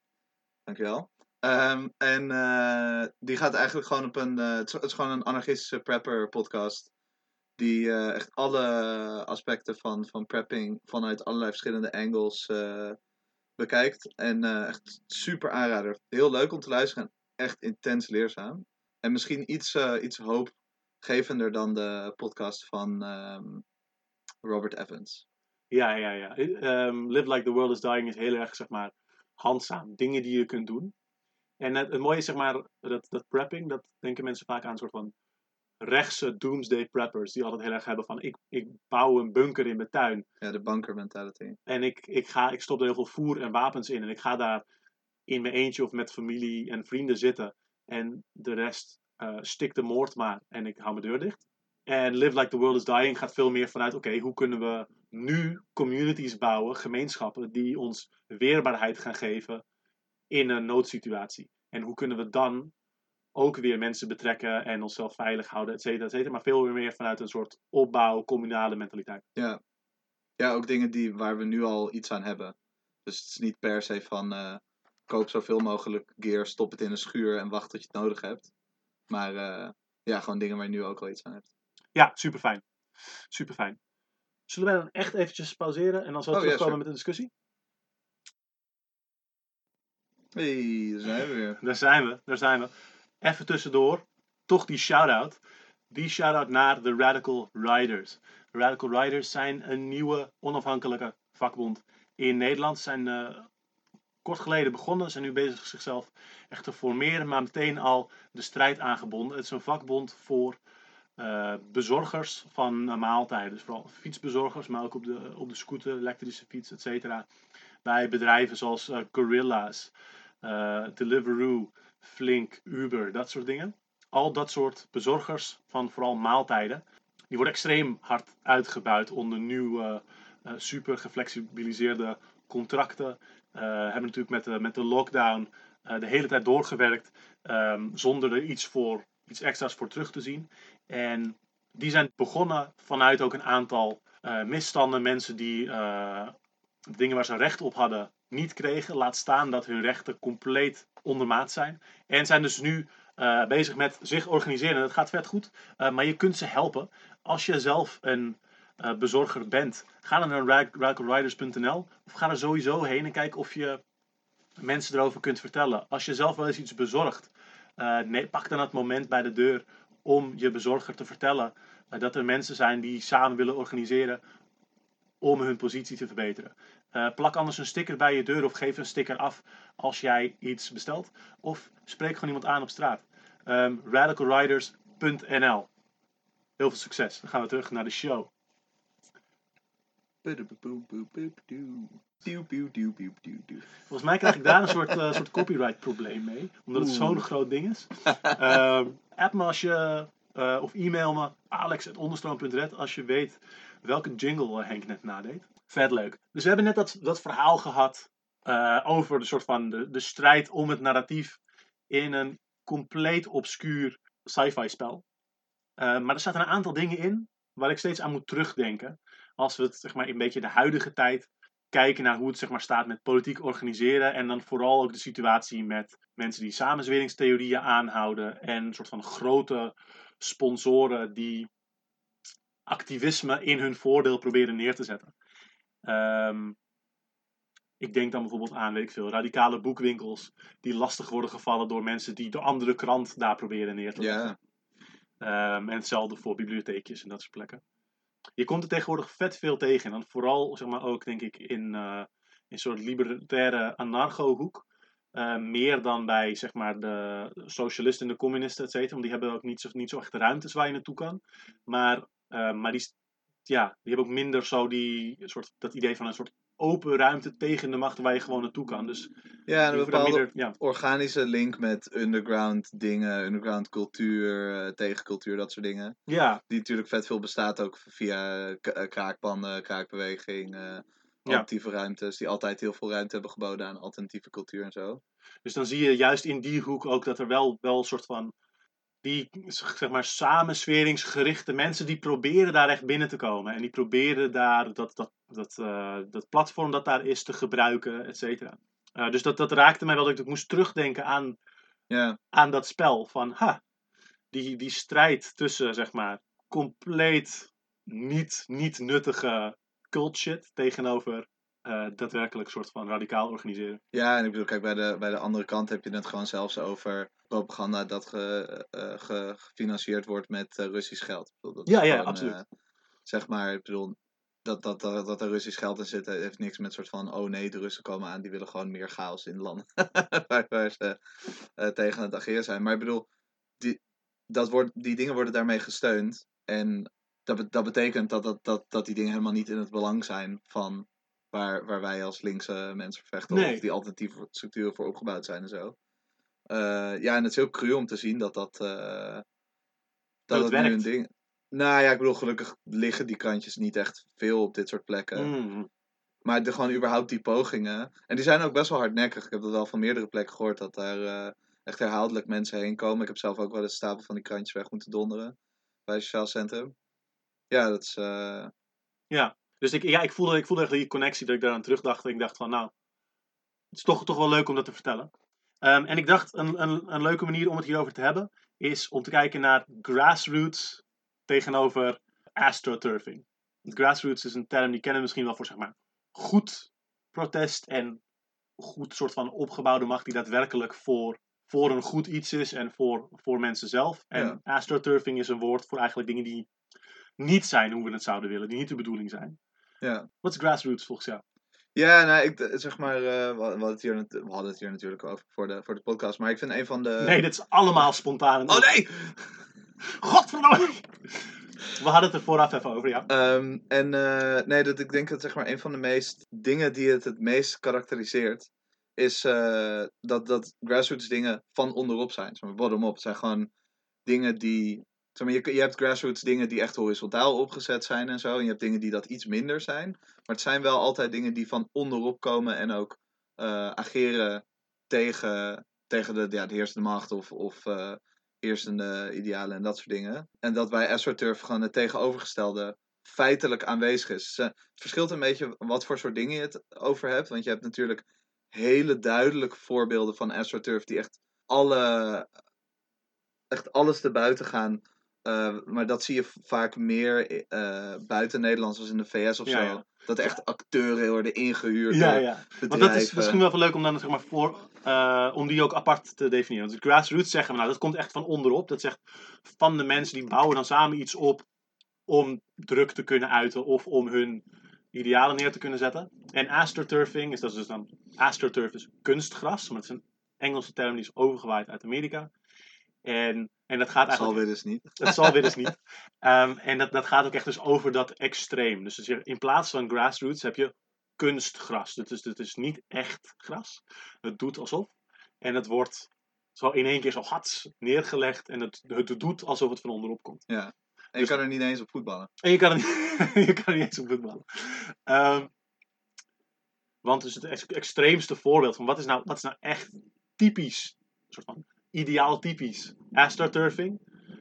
Dankjewel. Ehm, en eh, die gaat eigenlijk gewoon op een. eh, het, is, het is gewoon een anarchistische prepper podcast. Die eh, echt alle aspecten van, van prepping vanuit allerlei verschillende angles eh, bekijkt. En eh, echt super aanrader. Heel leuk om te luisteren en echt intens leerzaam. En misschien iets, eh, iets hoopgevender dan de podcast van ehm, Robert Evans. Ja, ja, ja. Ehm, Live Like the World is Dying is heel erg, zeg maar, handzaam. Dingen die je kunt doen. En het, het mooie is, zeg maar, dat, dat prepping, dat denken mensen vaak aan een soort van rechtse doomsday preppers. Die altijd heel erg hebben van, ik, ik bouw een bunker in mijn tuin. Ja, de bunker mentality. En ik, ik, ga, ik stop er heel veel voer en wapens in. En ik ga daar in mijn eentje of met familie en vrienden zitten. En de rest eh stikt de moord maar. En ik hou mijn deur dicht. En Live Like the World is Dying gaat veel meer vanuit: oké, hoe kunnen we nu communities bouwen, gemeenschappen, die ons weerbaarheid gaan geven in een noodsituatie. En hoe kunnen we dan ook weer mensen betrekken en onszelf veilig houden, et cetera, et cetera. Maar veel meer vanuit een soort opbouw, communale mentaliteit. Ja. ja, ook dingen die, waar we nu al iets aan hebben. Dus het is niet per se van eh, koop zoveel mogelijk gear, stop het in een schuur en wacht tot je het nodig hebt. Maar eh, ja, gewoon dingen waar je nu ook al iets aan hebt. Ja, super fijn. Super fijn. Zullen wij dan echt eventjes pauzeren en dan zo Oh, ja, terugkomen met de discussie? hey, daar zijn we weer. Daar zijn we, daar zijn we. Even tussendoor, toch die shout-out. Die shout-out naar de Radical Riders. De Radical Riders zijn een nieuwe onafhankelijke vakbond in Nederland. Zijn eh, kort geleden begonnen, zijn nu bezig zichzelf echt te formeren, maar meteen al de strijd aangebonden. Het is een vakbond voor eh, bezorgers van maaltijden. Dus vooral fietsbezorgers, maar ook op de, op de scooter, elektrische fiets, et cetera. Bij bedrijven zoals eh, Gorilla's, Deliveroo, Flink, Uber, dat soort dingen. Al dat soort bezorgers van vooral maaltijden, die worden extreem hard uitgebuit onder nieuwe, eh, super geflexibiliseerde contracten. Eh, hebben natuurlijk met de, met de lockdown de hele tijd doorgewerkt ehm, zonder er iets, voor, iets extra's voor terug te zien. En die zijn begonnen vanuit ook een aantal misstanden, mensen die dingen waar ze recht op hadden niet kregen. Laat staan dat hun rechten compleet ondermaat zijn. En zijn dus nu eh, bezig met zich organiseren. Dat gaat vet goed. Eh, maar je kunt ze helpen. Als je zelf een eh, bezorger bent, ga dan naar rad- radicalriders.nl of ga er sowieso heen en kijk of je mensen erover kunt vertellen. Als je zelf wel eens iets bezorgt, nee, pak dan het moment bij de deur om je bezorger te vertellen dat er mensen zijn die samen willen organiseren om hun positie te verbeteren. Eh, plak anders een sticker bij je deur of geef een sticker af als jij iets bestelt. Of spreek gewoon iemand aan op straat. Ehm, radicalriders.nl Heel veel succes. Dan gaan we terug naar de show. Volgens mij krijg ik daar een soort, eh, soort copyright probleem mee. Omdat het zo'n groot ding is. Ehm, app me als je, eh, of e-mail me alex.onderstroom.red als je weet welke jingle Henk net nadeed. Vet leuk. Dus we hebben net dat, dat verhaal gehad eh, over de soort van de, de strijd om het narratief in een compleet obscuur sci-fi spel. Eh, maar er zaten een aantal dingen in waar ik steeds aan moet terugdenken. Als we het zeg maar, een beetje de huidige tijd kijken naar hoe het zeg maar, staat met politiek organiseren. En dan vooral ook de situatie met mensen die samenzweringstheorieën aanhouden. En een soort van grote sponsoren die activisme in hun voordeel proberen neer te zetten. Ehm, ik denk dan bijvoorbeeld aan, weet ik veel, radicale boekwinkels die lastig worden gevallen door mensen die de andere krant daar proberen neer te leggen. Ehm, en hetzelfde voor bibliotheekjes en dat soort plekken. Je komt er tegenwoordig vet veel tegen. En dan vooral, zeg maar, ook denk ik in, eh, een soort libertaire anarcho-hoek. Eh, meer dan bij, zeg maar, de socialisten en de communisten, et cetera. Want die hebben ook niet zo, niet zo echt ruimtes waar je naartoe kan. Maar, eh, maar die, ja, die hebben ook minder zo die, soort, dat idee van een soort open ruimte tegen de macht waar je gewoon naartoe kan. Dus ja een bepaalde minder- ja. organische link met underground dingen, underground cultuur, eh, tegencultuur, dat soort dingen. ja, Die natuurlijk vet veel bestaat ook via eh, kraakpanden, kraakbeweging, eh Ja. alternatieve ruimtes, die altijd heel veel ruimte hebben geboden aan alternatieve cultuur en zo. Dus dan zie je juist in die hoek ook dat er wel, wel een soort van. Die zeg maar samensweringsgerichte mensen die proberen daar echt binnen te komen. En die proberen daar dat, dat, dat, eh, dat platform dat daar is te gebruiken, et cetera. Eh, dus dat, dat raakte mij wel dat ik moest terugdenken aan, aan dat spel. Van ha, die, die strijd tussen zeg maar compleet niet, niet nuttige cult shit tegenover eh, daadwerkelijk soort van radicaal organiseren. ja en ik bedoel, kijk, bij de, bij de andere kant heb je het gewoon zelfs over propaganda dat ge, eh, ge- gefinancierd wordt met eh, Russisch geld. Bedoel, Ja, ja, gewoon, absoluut. eh, zeg maar, ik bedoel, dat, dat, dat, dat er Russisch geld in zit, heeft niks met soort van, oh nee, de Russen komen aan, die willen gewoon meer chaos in landen waar, waar ze eh, tegen het ageren zijn. Maar ik bedoel, die, dat wordt, die dingen worden daarmee gesteund. En dat, dat betekent dat, dat, dat, dat die dingen helemaal niet in het belang zijn van waar, waar wij als linkse mensen vechten. Nee. Of die alternatieve structuren voor opgebouwd zijn en zo. Eh, ja, en het is heel cru om te zien dat dat, eh, dat, het het nu een ding... Nou ja, ik bedoel, gelukkig liggen die krantjes niet echt veel op dit soort plekken. Mm. Maar de, gewoon überhaupt die pogingen. En die zijn ook best wel hardnekkig. Ik heb dat wel van meerdere plekken gehoord. Dat daar eh, echt herhaaldelijk mensen heen komen. Ik heb zelf ook wel eens stapel van die krantjes weg moeten donderen. Bij het sociaal centrum. Ja, dat is... eh, Dus ik, ja, ik, voelde, ik voelde echt die connectie dat ik daaraan terugdacht. En ik dacht van, nou, het is toch, toch wel leuk om dat te vertellen. Ehm, en ik dacht, een, een, een leuke manier om het hierover te hebben, is om te kijken naar grassroots tegenover astroturfing. Grassroots is een term, die kennen we misschien wel voor, zeg maar, goed protest en goed soort van opgebouwde macht die daadwerkelijk voor, voor een goed iets is en voor, voor mensen zelf. En Ja. astroturfing is een woord voor eigenlijk dingen die niet zijn hoe we het zouden willen, die niet de bedoeling zijn. ja. Wat is grassroots volgens jou? Ja, nou, ik, eh, zeg maar, eh, we, hadden het hier, we hadden het hier natuurlijk over voor de, voor de podcast. Maar ik vind een van de... Nee, dit is allemaal spontaan. Oh nee! Godverdomme! We hadden het er vooraf even over, ja. Ehm, en eh, nee, dat, ik denk dat zeg maar een van de meest dingen die het het meest karakteriseert, is dat, dat grassroots dingen van onderop zijn. Zeg maar, bottom-up. Het zijn gewoon dingen die. Zeg je, je hebt grassroots dingen die echt horizontaal opgezet zijn en zo. En je hebt dingen die dat iets minder zijn. Maar het zijn wel altijd dingen die van onderop komen en ook eh, ageren tegen, tegen de, ja, de heersende macht of, of eh, heersende idealen en dat soort dingen. En dat bij AstroTurf gewoon het tegenovergestelde feitelijk aanwezig is. Het verschilt een beetje wat voor soort dingen je het over hebt. Want je hebt natuurlijk hele duidelijke voorbeelden van AstroTurf die echt alle echt alles erbuiten gaan. Eh, maar dat zie je vaak meer eh, buiten Nederland, zoals in de VS of Ja, zo. ja. Dat echt acteuren worden ingehuurd Ja. Want bedrijven. dat is misschien wel leuk om dan zeg maar voor, eh, om die ook apart te definiëren. Want grassroots zeggen we nou, dat komt echt van onderop. Dat zegt van de mensen die bouwen dan samen iets op om druk te kunnen uiten of om hun idealen neer te kunnen zetten. En astroturfing is dat is dus dan astroturf is kunstgras, maar dat is een Engelse term die is overgewaaid uit Amerika. En, en dat gaat Dat zal eigenlijk weer eens niet. dat zal weer eens niet. En dat, dat gaat ook echt dus over dat extreem. Dus in plaats van grassroots heb je kunstgras. Dat is, dat is niet echt gras. Het doet alsof. En het wordt zo in één keer zo hats neergelegd. En het, het doet alsof het van onderop komt. Ja. En je Dus- kan er niet eens op voetballen. En je kan er niet, je kan er niet eens op voetballen. Ehm, want dus het ex- extreemste voorbeeld van wat is nou, wat is nou echt typisch, soort van ideaal typisch astroturfing.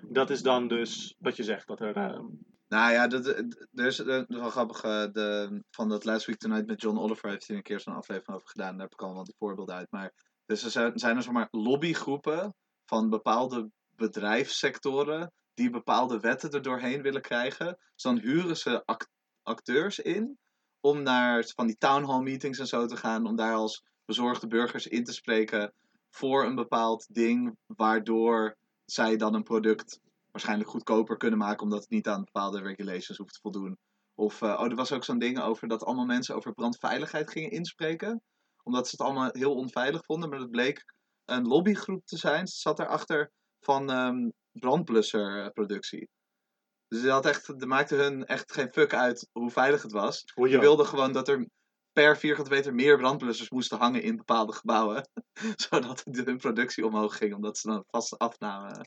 Dat is dan dus wat je zegt, dat er ehm, Nou ja, dat, dat- er is, er is wel grappig. eh, de, van dat Last Week Tonight met John Oliver heeft hij een keer zo'n aflevering over gedaan. Daar heb ik allemaal die voorbeelden uit. Maar dus er zijn, zijn er zomaar lobbygroepen van bepaalde bedrijfssectoren die bepaalde wetten er doorheen willen krijgen. Dus dan huren ze ac- acteurs in om naar van die town hall meetings en zo te gaan. Om daar als bezorgde burgers in te spreken voor een bepaald ding. Waardoor zij dan een product waarschijnlijk goedkoper kunnen maken, omdat het niet aan bepaalde regulations hoeft te voldoen. Of, eh, oh, er was ook zo'n ding over dat allemaal mensen over brandveiligheid gingen inspreken. Omdat ze het allemaal heel onveilig vonden. Maar het bleek een lobbygroep te zijn. Ze zat erachter van ehm brandblusserproductie. Dus had echt, maakte hun echt geen fuck uit hoe veilig het was. hoe Je je wilde gewoon dat er per vierkante meter meer brandblussers moesten hangen in bepaalde gebouwen. Zodat hun productie omhoog ging, omdat ze dan een vaste afname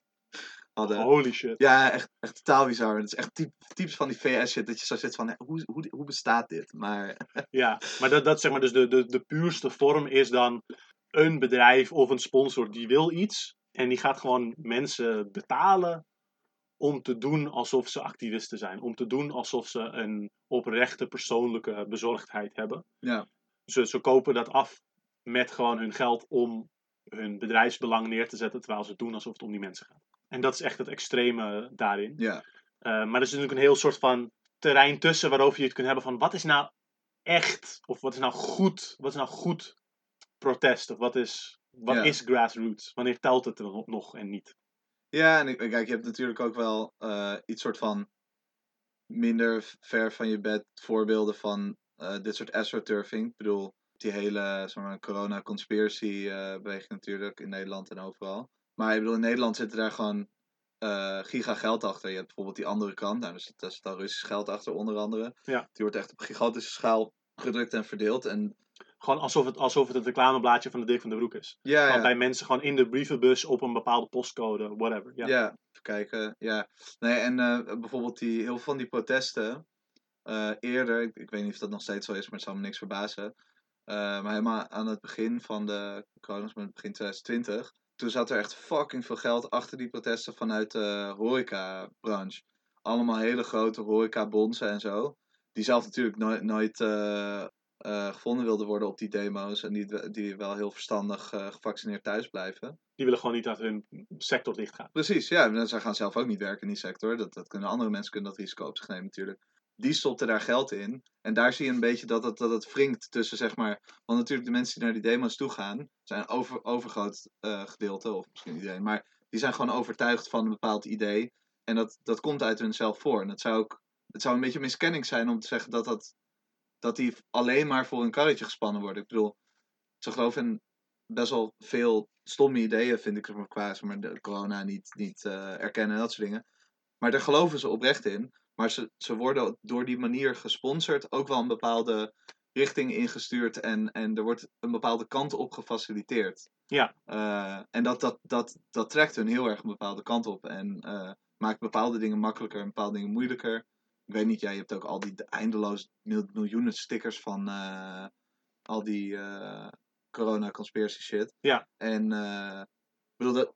hadden. Holy shit. Ja, echt, echt totaal bizar. Het is echt typ, typisch van die VS shit dat je zo zit van, hoe, hoe, hoe bestaat dit? Maar Ja, maar dat, dat zeg maar dus de, de, de puurste vorm is dan een bedrijf of een sponsor die wil iets. En die gaat gewoon mensen betalen om te doen alsof ze activisten zijn. Om te doen alsof ze een oprechte persoonlijke bezorgdheid hebben. ja, Ze, ze kopen dat af met gewoon hun geld om hun bedrijfsbelang neer te zetten. Terwijl ze doen alsof het om die mensen gaat. En dat is echt het extreme daarin. ja, Uh, maar er is natuurlijk een heel soort van terrein tussen waarover je het kunt hebben van wat is nou echt, of wat is nou goed, wat is nou goed protest, of wat is, wat Ja. is grassroots? Wanneer telt het er nog- nog en niet? Ja, en ik, kijk, je hebt natuurlijk ook wel eh, iets soort van minder ver van je bed voorbeelden van eh, dit soort astroturfing. Ik bedoel, die hele zeg maar, corona-conspiracy eh, natuurlijk in Nederland en overal. Maar ik bedoel, in Nederland zitten daar gewoon eh, giga geld achter. Je hebt bijvoorbeeld die andere kant, nou, daar zit, daar zit al Russisch geld achter onder andere. Ja. Die wordt echt op gigantische schaal gedrukt en verdeeld. En Gewoon alsof het, alsof het het reclameblaadje van de Dirk van de Broek is. ja, ja. bij mensen gewoon in de brievenbus op een bepaalde postcode, whatever. Ja. Ja, even kijken. Ja. Nee, en eh, bijvoorbeeld die, heel veel van die protesten. eh, eerder, ik, ik weet niet of dat nog steeds zo is, maar het zal me niks verbazen. eh, maar helemaal aan het begin van de corona, maar begin 2020. Toen zat er echt fucking veel geld achter die protesten vanuit de horeca-branche. Allemaal hele grote horeca-bonzen en zo. Die zelf natuurlijk nooit, nooit eh, gevonden wilden worden op die demo's. En die, die wel heel verstandig eh, gevaccineerd thuis blijven. Die willen gewoon niet dat hun sector dicht gaat. Precies, ja. en Zij gaan zelf ook niet werken in die sector. Dat, dat kunnen andere mensen kunnen dat risico op zich nemen natuurlijk. Die stopten daar geld in. En daar zie je een beetje dat het, dat het wringt tussen, zeg maar... Want natuurlijk de mensen die naar die demo's toe gaan... zijn over, overgroot eh, gedeelte, of misschien iedereen... maar die zijn gewoon overtuigd van een bepaald idee. En dat, dat komt uit hunzelf voor. En het zou ook... Het zou een beetje een miskenning zijn om te zeggen dat, dat, dat die alleen maar voor een karretje gespannen worden. Ik bedoel, ze geloven in best wel veel stomme ideeën, vind ik, maar, qua maar, de corona niet, niet eh, erkennen en dat soort dingen. Maar daar geloven ze oprecht in. Maar ze, ze worden door die manier gesponsord ook wel een bepaalde richting ingestuurd en, en er wordt een bepaalde kant op gefaciliteerd. Ja. Eh, en dat, dat, dat, dat trekt hun heel erg een bepaalde kant op en eh, maakt bepaalde dingen makkelijker en bepaalde dingen moeilijker. Ik weet niet, jij hebt ook al die eindeloos mil- miljoenen stickers van eh, al die eh, corona conspiracy shit. Ja. En eh, ik bedoel, dat,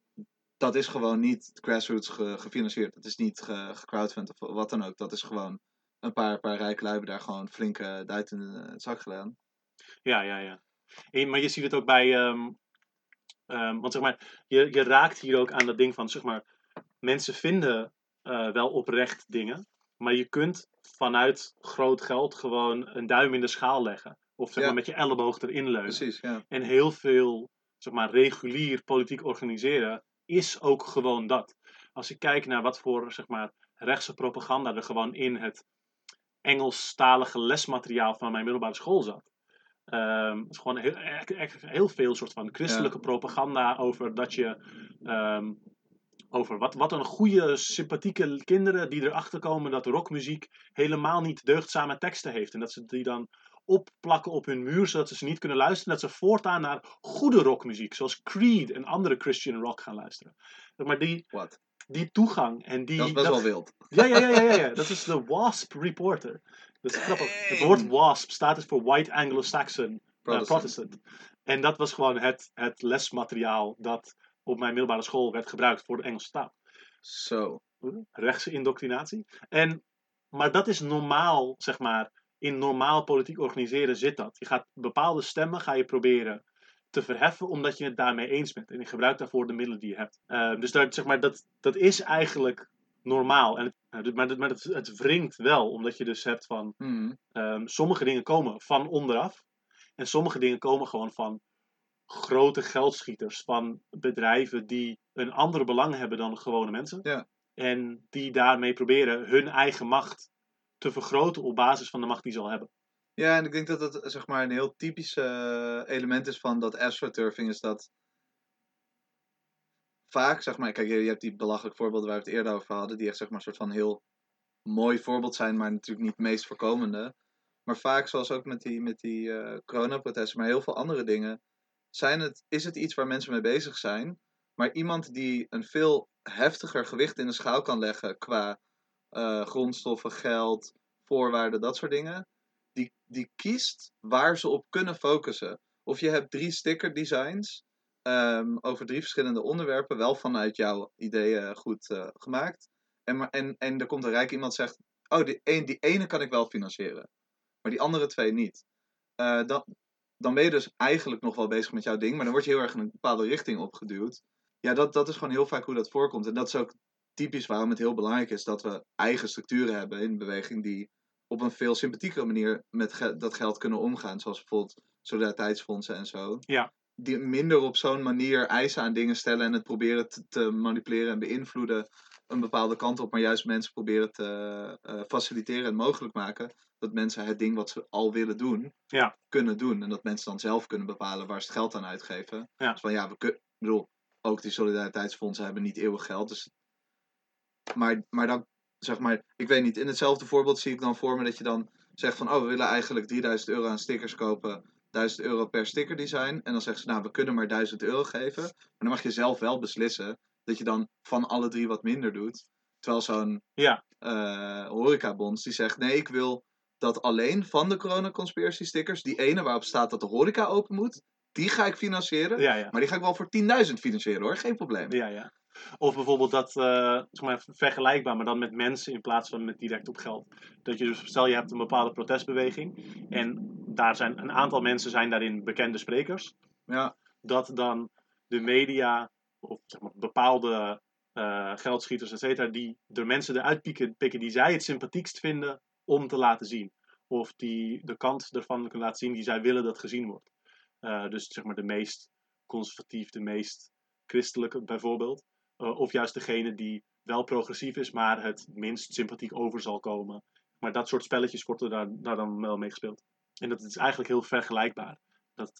dat is gewoon niet grassroots ge- gefinancierd. Het is niet ge- gecrowdfund of wat dan ook. Dat is gewoon een paar, paar rijke lui hebben daar gewoon flinke duit in de zak gedaan. Ja, ja, ja. En- maar je ziet het ook bij. ehm, ehm, want zeg maar, je, je raakt hier ook aan dat ding van, zeg maar, mensen vinden wel oprecht dingen, maar je kunt vanuit groot geld gewoon een duim in de schaal leggen. Of zeg maar met je elleboog erin leunen. Precies, ja. En heel veel, zeg maar, regulier politiek organiseren is ook gewoon dat. Als ik kijk naar wat voor, zeg maar, rechtse propaganda er gewoon in het Engelstalige lesmateriaal van mijn middelbare school zat. Ehm, het is gewoon heel, heel veel soort van christelijke propaganda over dat je. ehm, over wat, wat een goede, sympathieke kinderen die erachter komen dat rockmuziek helemaal niet deugdzame teksten heeft. En dat ze die dan opplakken op hun muur zodat ze ze niet kunnen luisteren. Dat ze voortaan naar goede rockmuziek, zoals Creed en andere Christian rock gaan luisteren. Maar die, Wat? die toegang en die. Dat is best dat- wel wild. ja, ja, ja, ja, ja, ja. Dat is de WASP Reporter. Dat is grappig. Het woord WASP staat dus voor White Anglo-Saxon eh, Protestant. Protestant. En dat was gewoon het, het lesmateriaal dat op mijn middelbare school werd gebruikt voor de Engelse taal. Zo. Rechtse indoctrinatie. En, maar dat is normaal, zeg maar. In normaal politiek organiseren zit dat. Je gaat bepaalde stemmen ga je proberen te verheffen omdat je het daarmee eens bent. En je gebruikt daarvoor de middelen die je hebt. Eh, dus daar, zeg maar, dat, dat is eigenlijk normaal. En het, nou, maar het, maar het, het wringt wel, omdat je dus hebt van... Hmm. ehm, sommige dingen komen van onderaf. En sommige dingen komen gewoon van grote geldschieters. Van bedrijven die een ander belang hebben dan gewone mensen. Ja. En die daarmee proberen hun eigen macht te vergroten op basis van de macht die ze al hebben. Ja, en ik denk dat dat zeg maar een heel typisch eh, element is van dat astroturfing, is dat vaak, zeg maar, kijk, je, je hebt die belachelijke voorbeelden waar we het eerder over hadden, die echt zeg maar een soort van heel mooi voorbeeld zijn, maar natuurlijk niet het meest voorkomende. Maar vaak, zoals ook met die, met die eh coronaprotesten, maar heel veel andere dingen, zijn het, is het iets waar mensen mee bezig zijn, maar iemand die een veel heftiger gewicht in de schaal kan leggen qua eh, grondstoffen, geld, voorwaarden, dat soort dingen, die, die kiest waar ze op kunnen focussen. Of je hebt drie sticker designs ehm, over drie verschillende onderwerpen, wel vanuit jouw ideeën goed eh, gemaakt. En, maar- en, en er komt een rijk iemand zegt, oh, die, een, die ene kan ik wel financieren, maar die andere twee niet. Eh, dan, dan ben je dus eigenlijk nog wel bezig met jouw ding, maar dan word je heel erg in een bepaalde richting opgeduwd. Ja, dat, dat is gewoon heel vaak hoe dat voorkomt. En dat is ook typisch waarom het heel belangrijk is dat we eigen structuren hebben in beweging die op een veel sympathiekere manier met ge- dat geld kunnen omgaan. Zoals bijvoorbeeld solidariteitsfondsen en zo. Ja. Die minder op zo'n manier eisen aan dingen stellen en het proberen te, te manipuleren en beïnvloeden een bepaalde kant op. Maar juist mensen proberen te eh, faciliteren en mogelijk maken dat mensen het ding wat ze al willen doen, Ja. kunnen doen. En dat mensen dan zelf kunnen bepalen waar ze het geld aan uitgeven. Ja. Dus van ja, we kunnen, ik bedoel, ook die solidariteitsfondsen hebben niet eeuwig geld. Dus maar, maar dan, zeg maar, ik weet niet, in hetzelfde voorbeeld zie ik dan voor me dat je dan zegt van, oh, we willen eigenlijk 3000 euro aan stickers kopen, 1000 euro per sticker design. En dan zeggen ze, nou, we kunnen maar 1000 euro geven. Maar dan mag je zelf wel beslissen dat je dan van alle drie wat minder doet. Terwijl zo'n Ja. horecabonds die zegt, nee, ik wil dat alleen van de corona conspiracy stickers, die ene waarop staat dat de horeca open moet, die ga ik financieren. Ja, ja. Maar die ga ik wel voor 10.000 financieren hoor, geen probleem. Ja, ja. Of bijvoorbeeld dat, eh, zeg maar, vergelijkbaar, maar dan met mensen in plaats van met direct op geld. Dat je dus, stel je hebt een bepaalde protestbeweging en daar zijn een aantal mensen zijn daarin bekende sprekers. Ja, Dat dan de media of zeg maar, bepaalde eh, geldschieters, et cetera, die er mensen eruit pikken, pikken die zij het sympathiekst vinden om te laten zien. Of die de kant ervan kunnen laten zien die zij willen dat gezien wordt. Eh, dus zeg maar de meest conservatief, de meest christelijke bijvoorbeeld. Eh, of juist degene die wel progressief is, maar het minst sympathiek over zal komen. Maar dat soort spelletjes wordt er daar, daar dan wel mee gespeeld. En dat is eigenlijk heel vergelijkbaar. Dat,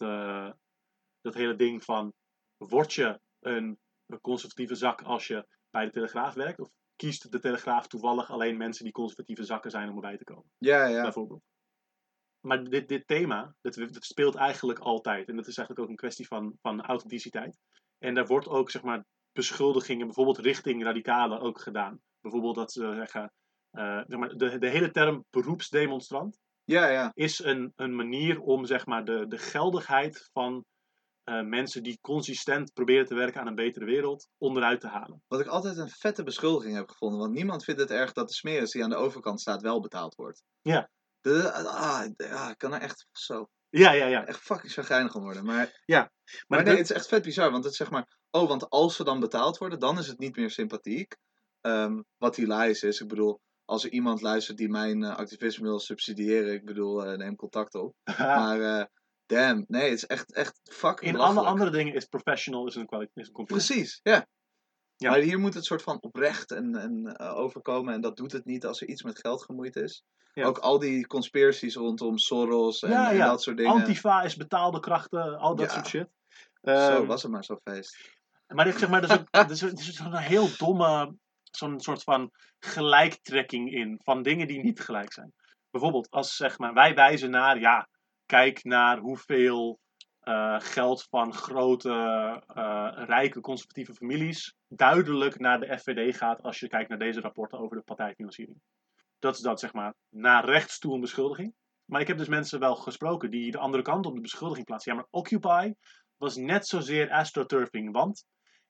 dat hele ding van, word je een, een conservatieve zak als je bij de Telegraaf werkt? Of kiest de Telegraaf toevallig alleen mensen die conservatieve zakken zijn om erbij te komen? ja, ja. bijvoorbeeld. Maar dit, dit thema, dat, dat speelt eigenlijk altijd. En dat is eigenlijk ook een kwestie van, van authenticiteit. En daar wordt ook, zeg maar, beschuldigingen, bijvoorbeeld richting radicalen ook gedaan. Bijvoorbeeld dat ze zeggen, eh, zeg maar, de, de hele term beroepsdemonstrant Ja, ja. is een, een manier om, zeg maar, de, de geldigheid van eh, mensen die consistent proberen te werken aan een betere wereld onderuit te halen. Wat ik altijd een vette beschuldiging heb gevonden. Want niemand vindt het erg dat de smeris die aan de overkant staat wel betaald wordt. Ja. De, ah, ah, ik kan er echt zo Ja, ja, ja. echt fucking chagrijnig om worden. Maar, Maar, maar de- nee, het is echt vet bizar. Want het is zeg maar, oh, want als ze dan betaald worden, dan is het niet meer sympathiek. ehm, wat hilarisch is. Ik bedoel, als er iemand luistert die mijn eh, activisme wil subsidiëren, ik bedoel, eh, neem contact op. Maar damn, nee, het is echt, echt fucking In alle andere dingen is professional is een, kwali- is een compliment. Precies, ja. Ja. Maar hier moet het soort van oprecht en, en eh, overkomen. En dat doet het niet als er iets met geld gemoeid is. Ja. Ook al die conspiracies rondom Soros en, Ja, en ja. dat soort dingen. Antifa is betaalde krachten, al dat soort shit. Zo Ehm, was het maar zo'n feest. Maar dit, zeg maar, er is, ook- er is, is zo'n heel domme, zo'n soort van gelijktrekking in van dingen die niet gelijk zijn. Bijvoorbeeld, als zeg maar, wij wijzen naar, ja, kijk naar hoeveel eh, geld van grote, eh, rijke, conservatieve families duidelijk naar de FVD gaat als je kijkt naar deze rapporten over de partijfinanciering. Dat is dat, zeg maar, naar rechts toe een beschuldiging. Maar ik heb dus mensen wel gesproken die de andere kant op de beschuldiging plaatsen. Ja, maar Occupy was net zozeer astroturfing, want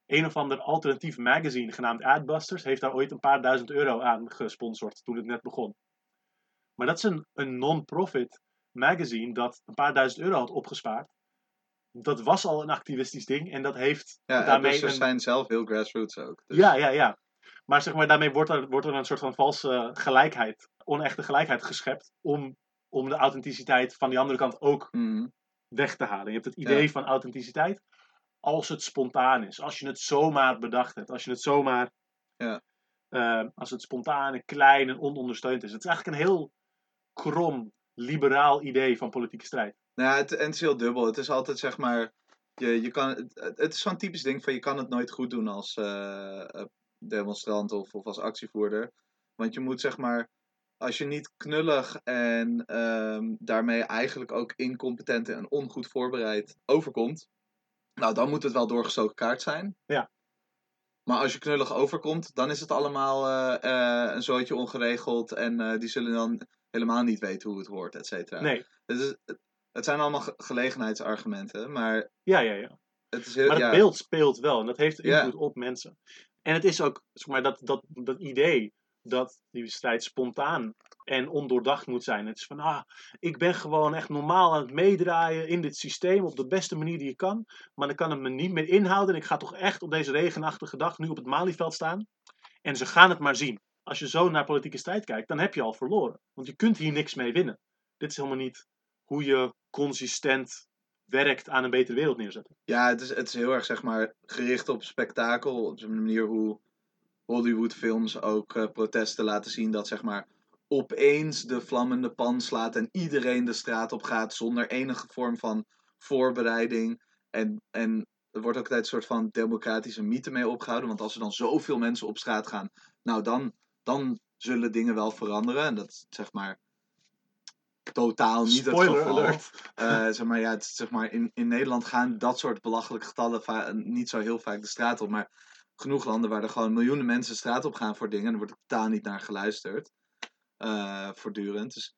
een of ander alternatief magazine genaamd Adbusters heeft daar ooit een paar duizend euro aan gesponsord toen het net begon. Maar dat is een, een non-profit magazine dat een paar duizend euro had opgespaard. Dat was al een activistisch ding en dat heeft Ja, daarmee dus een... zijn zelf heel grassroots ook. Dus. Ja, ja, ja. Maar zeg maar, daarmee wordt er, wordt er een soort van valse gelijkheid, onechte gelijkheid geschept om, om de authenticiteit van die andere kant ook Mhm. weg te halen. Je hebt het idee Ja. van authenticiteit als het spontaan is. Als je het zomaar bedacht hebt. Als je het zomaar... Ja. eh, als het spontaan en klein en onondersteund is. Het is eigenlijk een heel krom, liberaal idee van politieke strijd. Nou, ja, het, en het is heel dubbel. Het is altijd zeg maar. Je, je kan, het, het is zo'n typisch ding van je kan het nooit goed doen als eh, eh, demonstrant of, of als actievoerder. Want je moet zeg maar. Als je niet knullig en ehm, daarmee eigenlijk ook incompetent en ongoed voorbereid overkomt. Nou, dan moet het wel doorgestoken kaart zijn. Ja. Maar als je knullig overkomt, dan is het allemaal eh, een zootje ongeregeld. En die zullen dan helemaal niet weten hoe het hoort, et cetera. Nee, Het, is, het, zijn allemaal ge- gelegenheidsargumenten, maar ja, ja, ja. het is heel... Maar het ja, beeld speelt wel en dat heeft Ja. invloed op mensen. En het is ook, zeg maar, dat, dat, dat idee dat die strijd spontaan en ondoordacht moet zijn. Het is van, ah, ik ben gewoon echt normaal aan het meedraaien in dit systeem op de beste manier die je kan. Maar dan kan het me niet meer inhouden. En ik ga toch echt op deze regenachtige dag nu op het Malieveld staan. En ze gaan het maar zien. Als je zo naar politieke strijd kijkt, dan heb je al verloren. Want je kunt hier niks mee winnen. Dit is helemaal niet hoe je consistent werkt aan een betere wereld neerzetten. ja het, is, het is heel erg, zeg maar, gericht op spektakel. Op de manier hoe Hollywood-films ook eh, protesten laten zien. Dat, zeg maar, opeens de vlammende pan slaat en iedereen de straat op gaat zonder enige vorm van voorbereiding. En, en er wordt ook altijd een soort van democratische mythe mee opgehouden. Want als er dan zoveel mensen op straat gaan, nou dan, dan zullen dingen wel veranderen. En dat zeg maar totaal niet Spoiler het geval. alert. Eh, zeg maar, ja, het, zeg maar, in, in Nederland gaan dat soort belachelijke getallen niet zo heel vaak de straat op. Maar genoeg landen waar er gewoon miljoenen mensen de straat op gaan voor dingen. En er wordt er totaal niet naar geluisterd. eh, voortdurend. Dus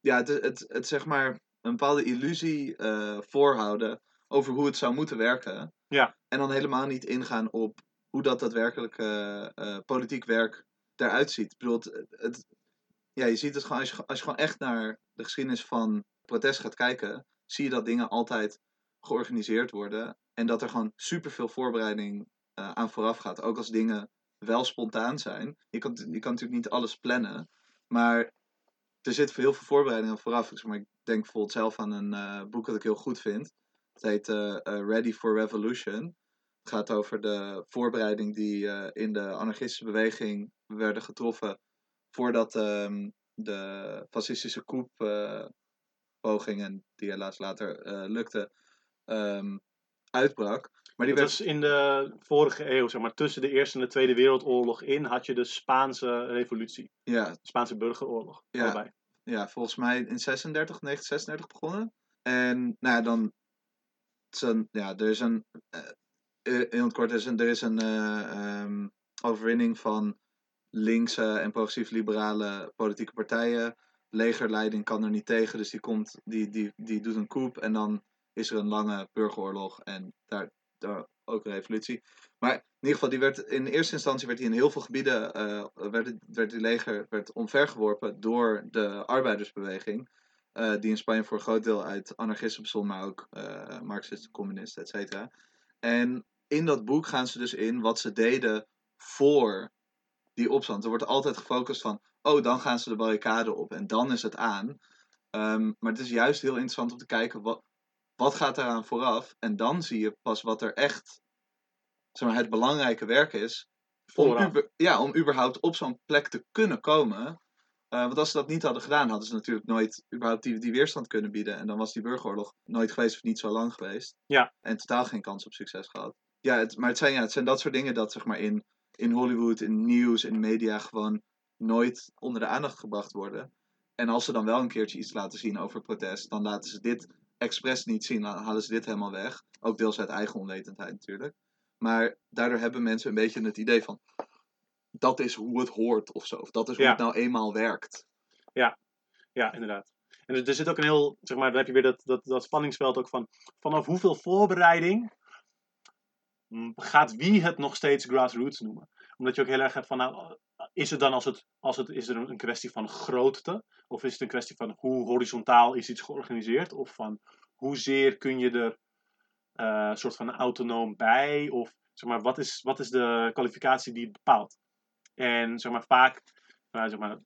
ja, het, het, het zeg maar een bepaalde illusie eh, voorhouden over hoe het zou moeten werken. Ja. En dan helemaal niet ingaan op hoe dat daadwerkelijk politiek werk eruit ziet. Ik bedoel, het, ja, je ziet het gewoon als, je, als je gewoon echt naar de geschiedenis van protest gaat kijken, zie je dat dingen altijd georganiseerd worden. En dat er gewoon superveel voorbereiding eh, aan vooraf gaat. Ook als dingen wel spontaan zijn. Je kan, je kan natuurlijk niet alles plannen. Maar er zit heel veel voorbereiding aan vooraf. Ik, maar, ik denk bijvoorbeeld zelf aan een eh, boek dat ik heel goed vind. Het heet eh, Ready for Revolution. Het gaat over de voorbereiding die in de anarchistische beweging werden getroffen voordat ehm, de fascistische coup eh, pogingen, die helaas later eh lukte, ehm, uitbrak. Maar die werd, was in de vorige eeuw, zeg maar, tussen de Eerste en de Tweede Wereldoorlog in, had je de Spaanse revolutie. ja, De Spaanse burgeroorlog. Ja. Allebei. ja, volgens mij in 36, 1936 begonnen. En nou ja, dan. ja, er is een. eh, eh, in het kort, is een, er is een eh, ehm, overwinning van linkse en progressief-liberale politieke partijen. Legerleiding kan er niet tegen, dus die, komt, die, die, die doet een coup. En dan is er een lange burgeroorlog en daar, daar ook een revolutie. Maar in ieder geval, die werd, in eerste instantie werd die in heel veel gebieden, eh, werd, werd die leger werd omvergeworpen door de arbeidersbeweging. eh, die in Spanje voor een groot deel uit anarchisten bestond, maar ook eh marxisten, communisten, et cetera. En in dat boek gaan ze dus in wat ze deden voor die opstand. Er wordt altijd gefocust van, oh, dan gaan ze de barricade op en dan is het aan. Ehm, maar het is juist heel interessant om te kijken, wat, wat gaat eraan vooraf? En dan zie je pas wat er echt zeg maar, het belangrijke werk is. Om, uber- ja, om überhaupt op zo'n plek te kunnen komen. Eh, want als ze dat niet hadden gedaan, hadden ze natuurlijk nooit überhaupt die, die weerstand kunnen bieden. En dan was die burgeroorlog nooit geweest of niet zo lang geweest. Ja. En totaal geen kans op succes gehad. Ja, het, maar het zijn, ja, het zijn dat soort dingen dat zeg maar, in, in Hollywood, in nieuws, in media gewoon nooit onder de aandacht gebracht worden. En als ze dan wel een keertje iets laten zien over protest, dan laten ze dit expres niet zien. Dan halen ze dit helemaal weg. Ook deels uit eigen onwetendheid natuurlijk. Maar daardoor hebben mensen een beetje het idee van... Dat is hoe het hoort of zo. Of dat is hoe Ja. het nou eenmaal werkt. Ja, inderdaad. En er, er zit ook een heel, zeg maar, dan heb je weer dat, dat, dat spanningsveld ook van, vanaf hoeveel voorbereiding gaat wie het nog steeds grassroots noemen. Omdat je ook heel erg hebt van, nou, is het dan als het, als het, is er een kwestie van grootte? Of is het een kwestie van hoe horizontaal is iets georganiseerd? Of van hoezeer kun je er eh, een soort van autonoom bij? Of zeg maar, wat is, wat is de kwalificatie die het bepaalt? En zeg maar, vaak, nou, zeg maar,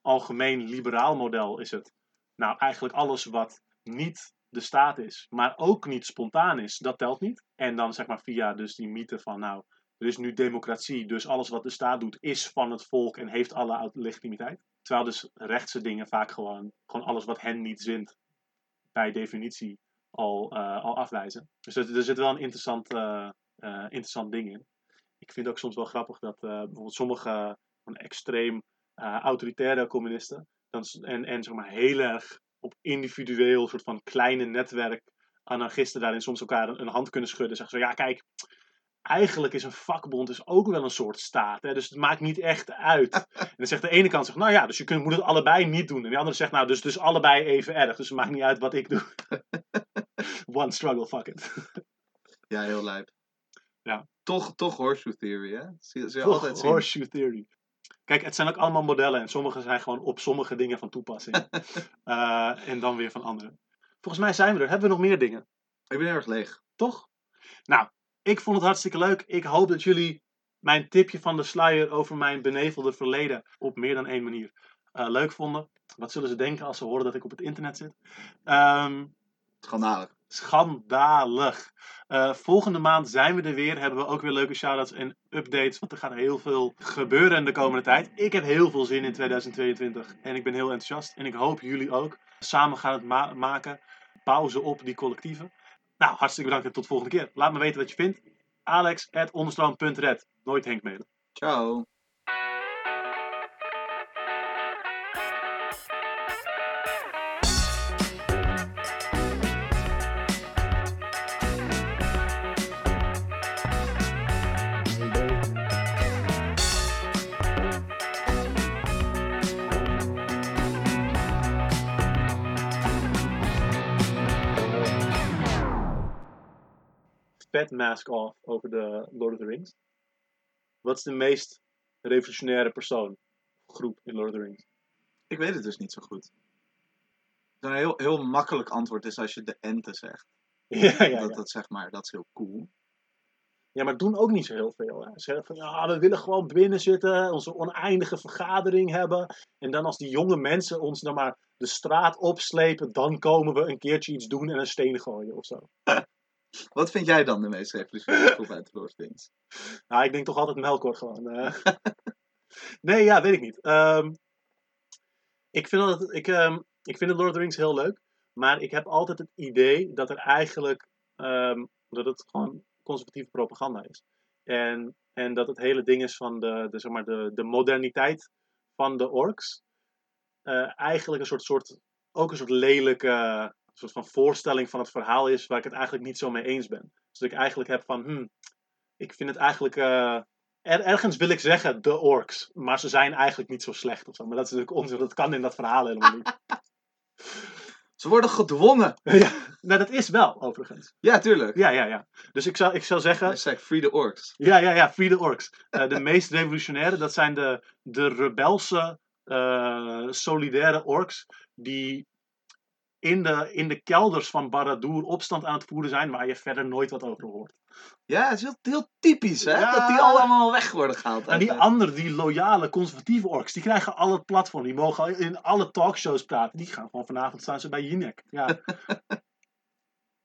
algemeen liberaal model is het. Nou, eigenlijk alles wat niet de staat is, maar ook niet spontaan is, dat telt niet. En dan zeg maar via dus die mythe van, nou, er is nu democratie, dus alles wat de staat doet is van het volk en heeft alle legitimiteit. Terwijl dus rechtse dingen vaak gewoon, gewoon alles wat hen niet zint, bij definitie al, eh, al afwijzen. Dus er, zit wel een interessant, eh, eh, interessant ding in. Ik vind ook soms wel grappig dat bijvoorbeeld sommige van extreem autoritaire communisten. Dan, en, en zeg maar heel erg op individueel soort van kleine netwerk anarchisten daarin soms elkaar een, een hand kunnen schudden. Zeggen ze, ja kijk, eigenlijk is een vakbond is ook wel een soort staat. Hè? Dus het maakt niet echt uit. en dan zegt de ene kant, zegt, nou ja, dus je kunt, moet het allebei niet doen. En de andere zegt, nou, dus, dus allebei even erg. Dus het maakt niet uit wat ik doe. One struggle, fuck it. Ja, heel lijp. Ja. Toch, toch horseshoe theory, hè? Zie, Toch, altijd zien. horseshoe theory. Kijk, het zijn ook allemaal modellen en sommige zijn gewoon op sommige dingen van toepassing. Eh, en dan weer van andere. Volgens mij zijn we er. Hebben we nog meer dingen? Ik ben erg leeg. Toch? Nou, ik vond het hartstikke leuk. Ik hoop dat jullie mijn tipje van de sluier over mijn benevelde verleden op meer dan één manier eh, leuk vonden. Wat zullen ze denken als ze horen dat ik op het internet zit? Ehm, Schandalig. Schandalig. Eh, volgende maand zijn we er weer. Hebben we ook weer leuke shoutouts en updates. Want er gaat heel veel gebeuren de komende tijd. Ik heb heel veel zin in 2022. En ik ben heel enthousiast. En ik hoop jullie ook. Samen gaan het ma- maken. Pauze op die collectieven. Nou, hartstikke bedankt en tot de volgende keer. Laat me weten wat je vindt. Alex at onderstroom.red. Nooit Henk mailen. Ciao. Vet mask off over de Lord of the Rings. Wat is de meest revolutionaire persoon? Groep in Lord of the Rings. Ik weet het dus niet zo goed. Een heel, heel makkelijk antwoord is als je de ente zegt. Ja, ja, dat, ja. dat zeg maar, dat is heel cool. Ja, maar doen ook niet zo heel veel. Hè. Ze zeggen van ja, we willen gewoon binnen zitten, onze oneindige vergadering hebben. En dan als die jonge mensen ons dan maar de straat opslepen, dan komen we een keertje iets doen en een steen gooien of zo. Wat vind jij dan de meest revolutionaire groep uit de Lord of the Rings? Nou, ik denk toch altijd Melkor gewoon. eh. nee, ja, weet ik niet. Ehm, ik, vind dat, ik, ehm, ik vind de Lord of the Rings heel leuk. Maar ik heb altijd het idee dat er eigenlijk ehm, dat het gewoon conservatieve propaganda is. En, en dat het hele ding is van de, de, zeg maar de, de moderniteit van de orks. eh, eigenlijk een soort, soort, ook een soort lelijke soort van voorstelling van het verhaal is waar ik het eigenlijk niet zo mee eens ben. Dus dat ik eigenlijk heb van, hmm, ik vind het eigenlijk. eh, er, ergens wil ik zeggen de orks, maar ze zijn eigenlijk niet zo slecht of zo. Maar dat is natuurlijk onzin, dat kan in dat verhaal helemaal niet. Ze worden gedwongen! ja, nou, dat is wel, overigens. Ja, tuurlijk. Ja, ja, ja. Dus ik zou, ik zou zeggen. Hashtag free the orcs. Ja, ja, ja, Free the Orcs. Eh, de meest revolutionaire, dat zijn de, de rebelse, eh, solidaire orks. Die in de, in de kelders van Barad-dûr opstand aan het voeren zijn waar je verder nooit wat over hoort. Ja, het is heel, heel typisch, hè? Ja. Dat die allemaal weg worden gehaald. En die anderen, die loyale, conservatieve orks, die krijgen al het platform. Die mogen in alle talkshows praten. Die gaan gewoon vanavond staan ze bij Jinek. Ja.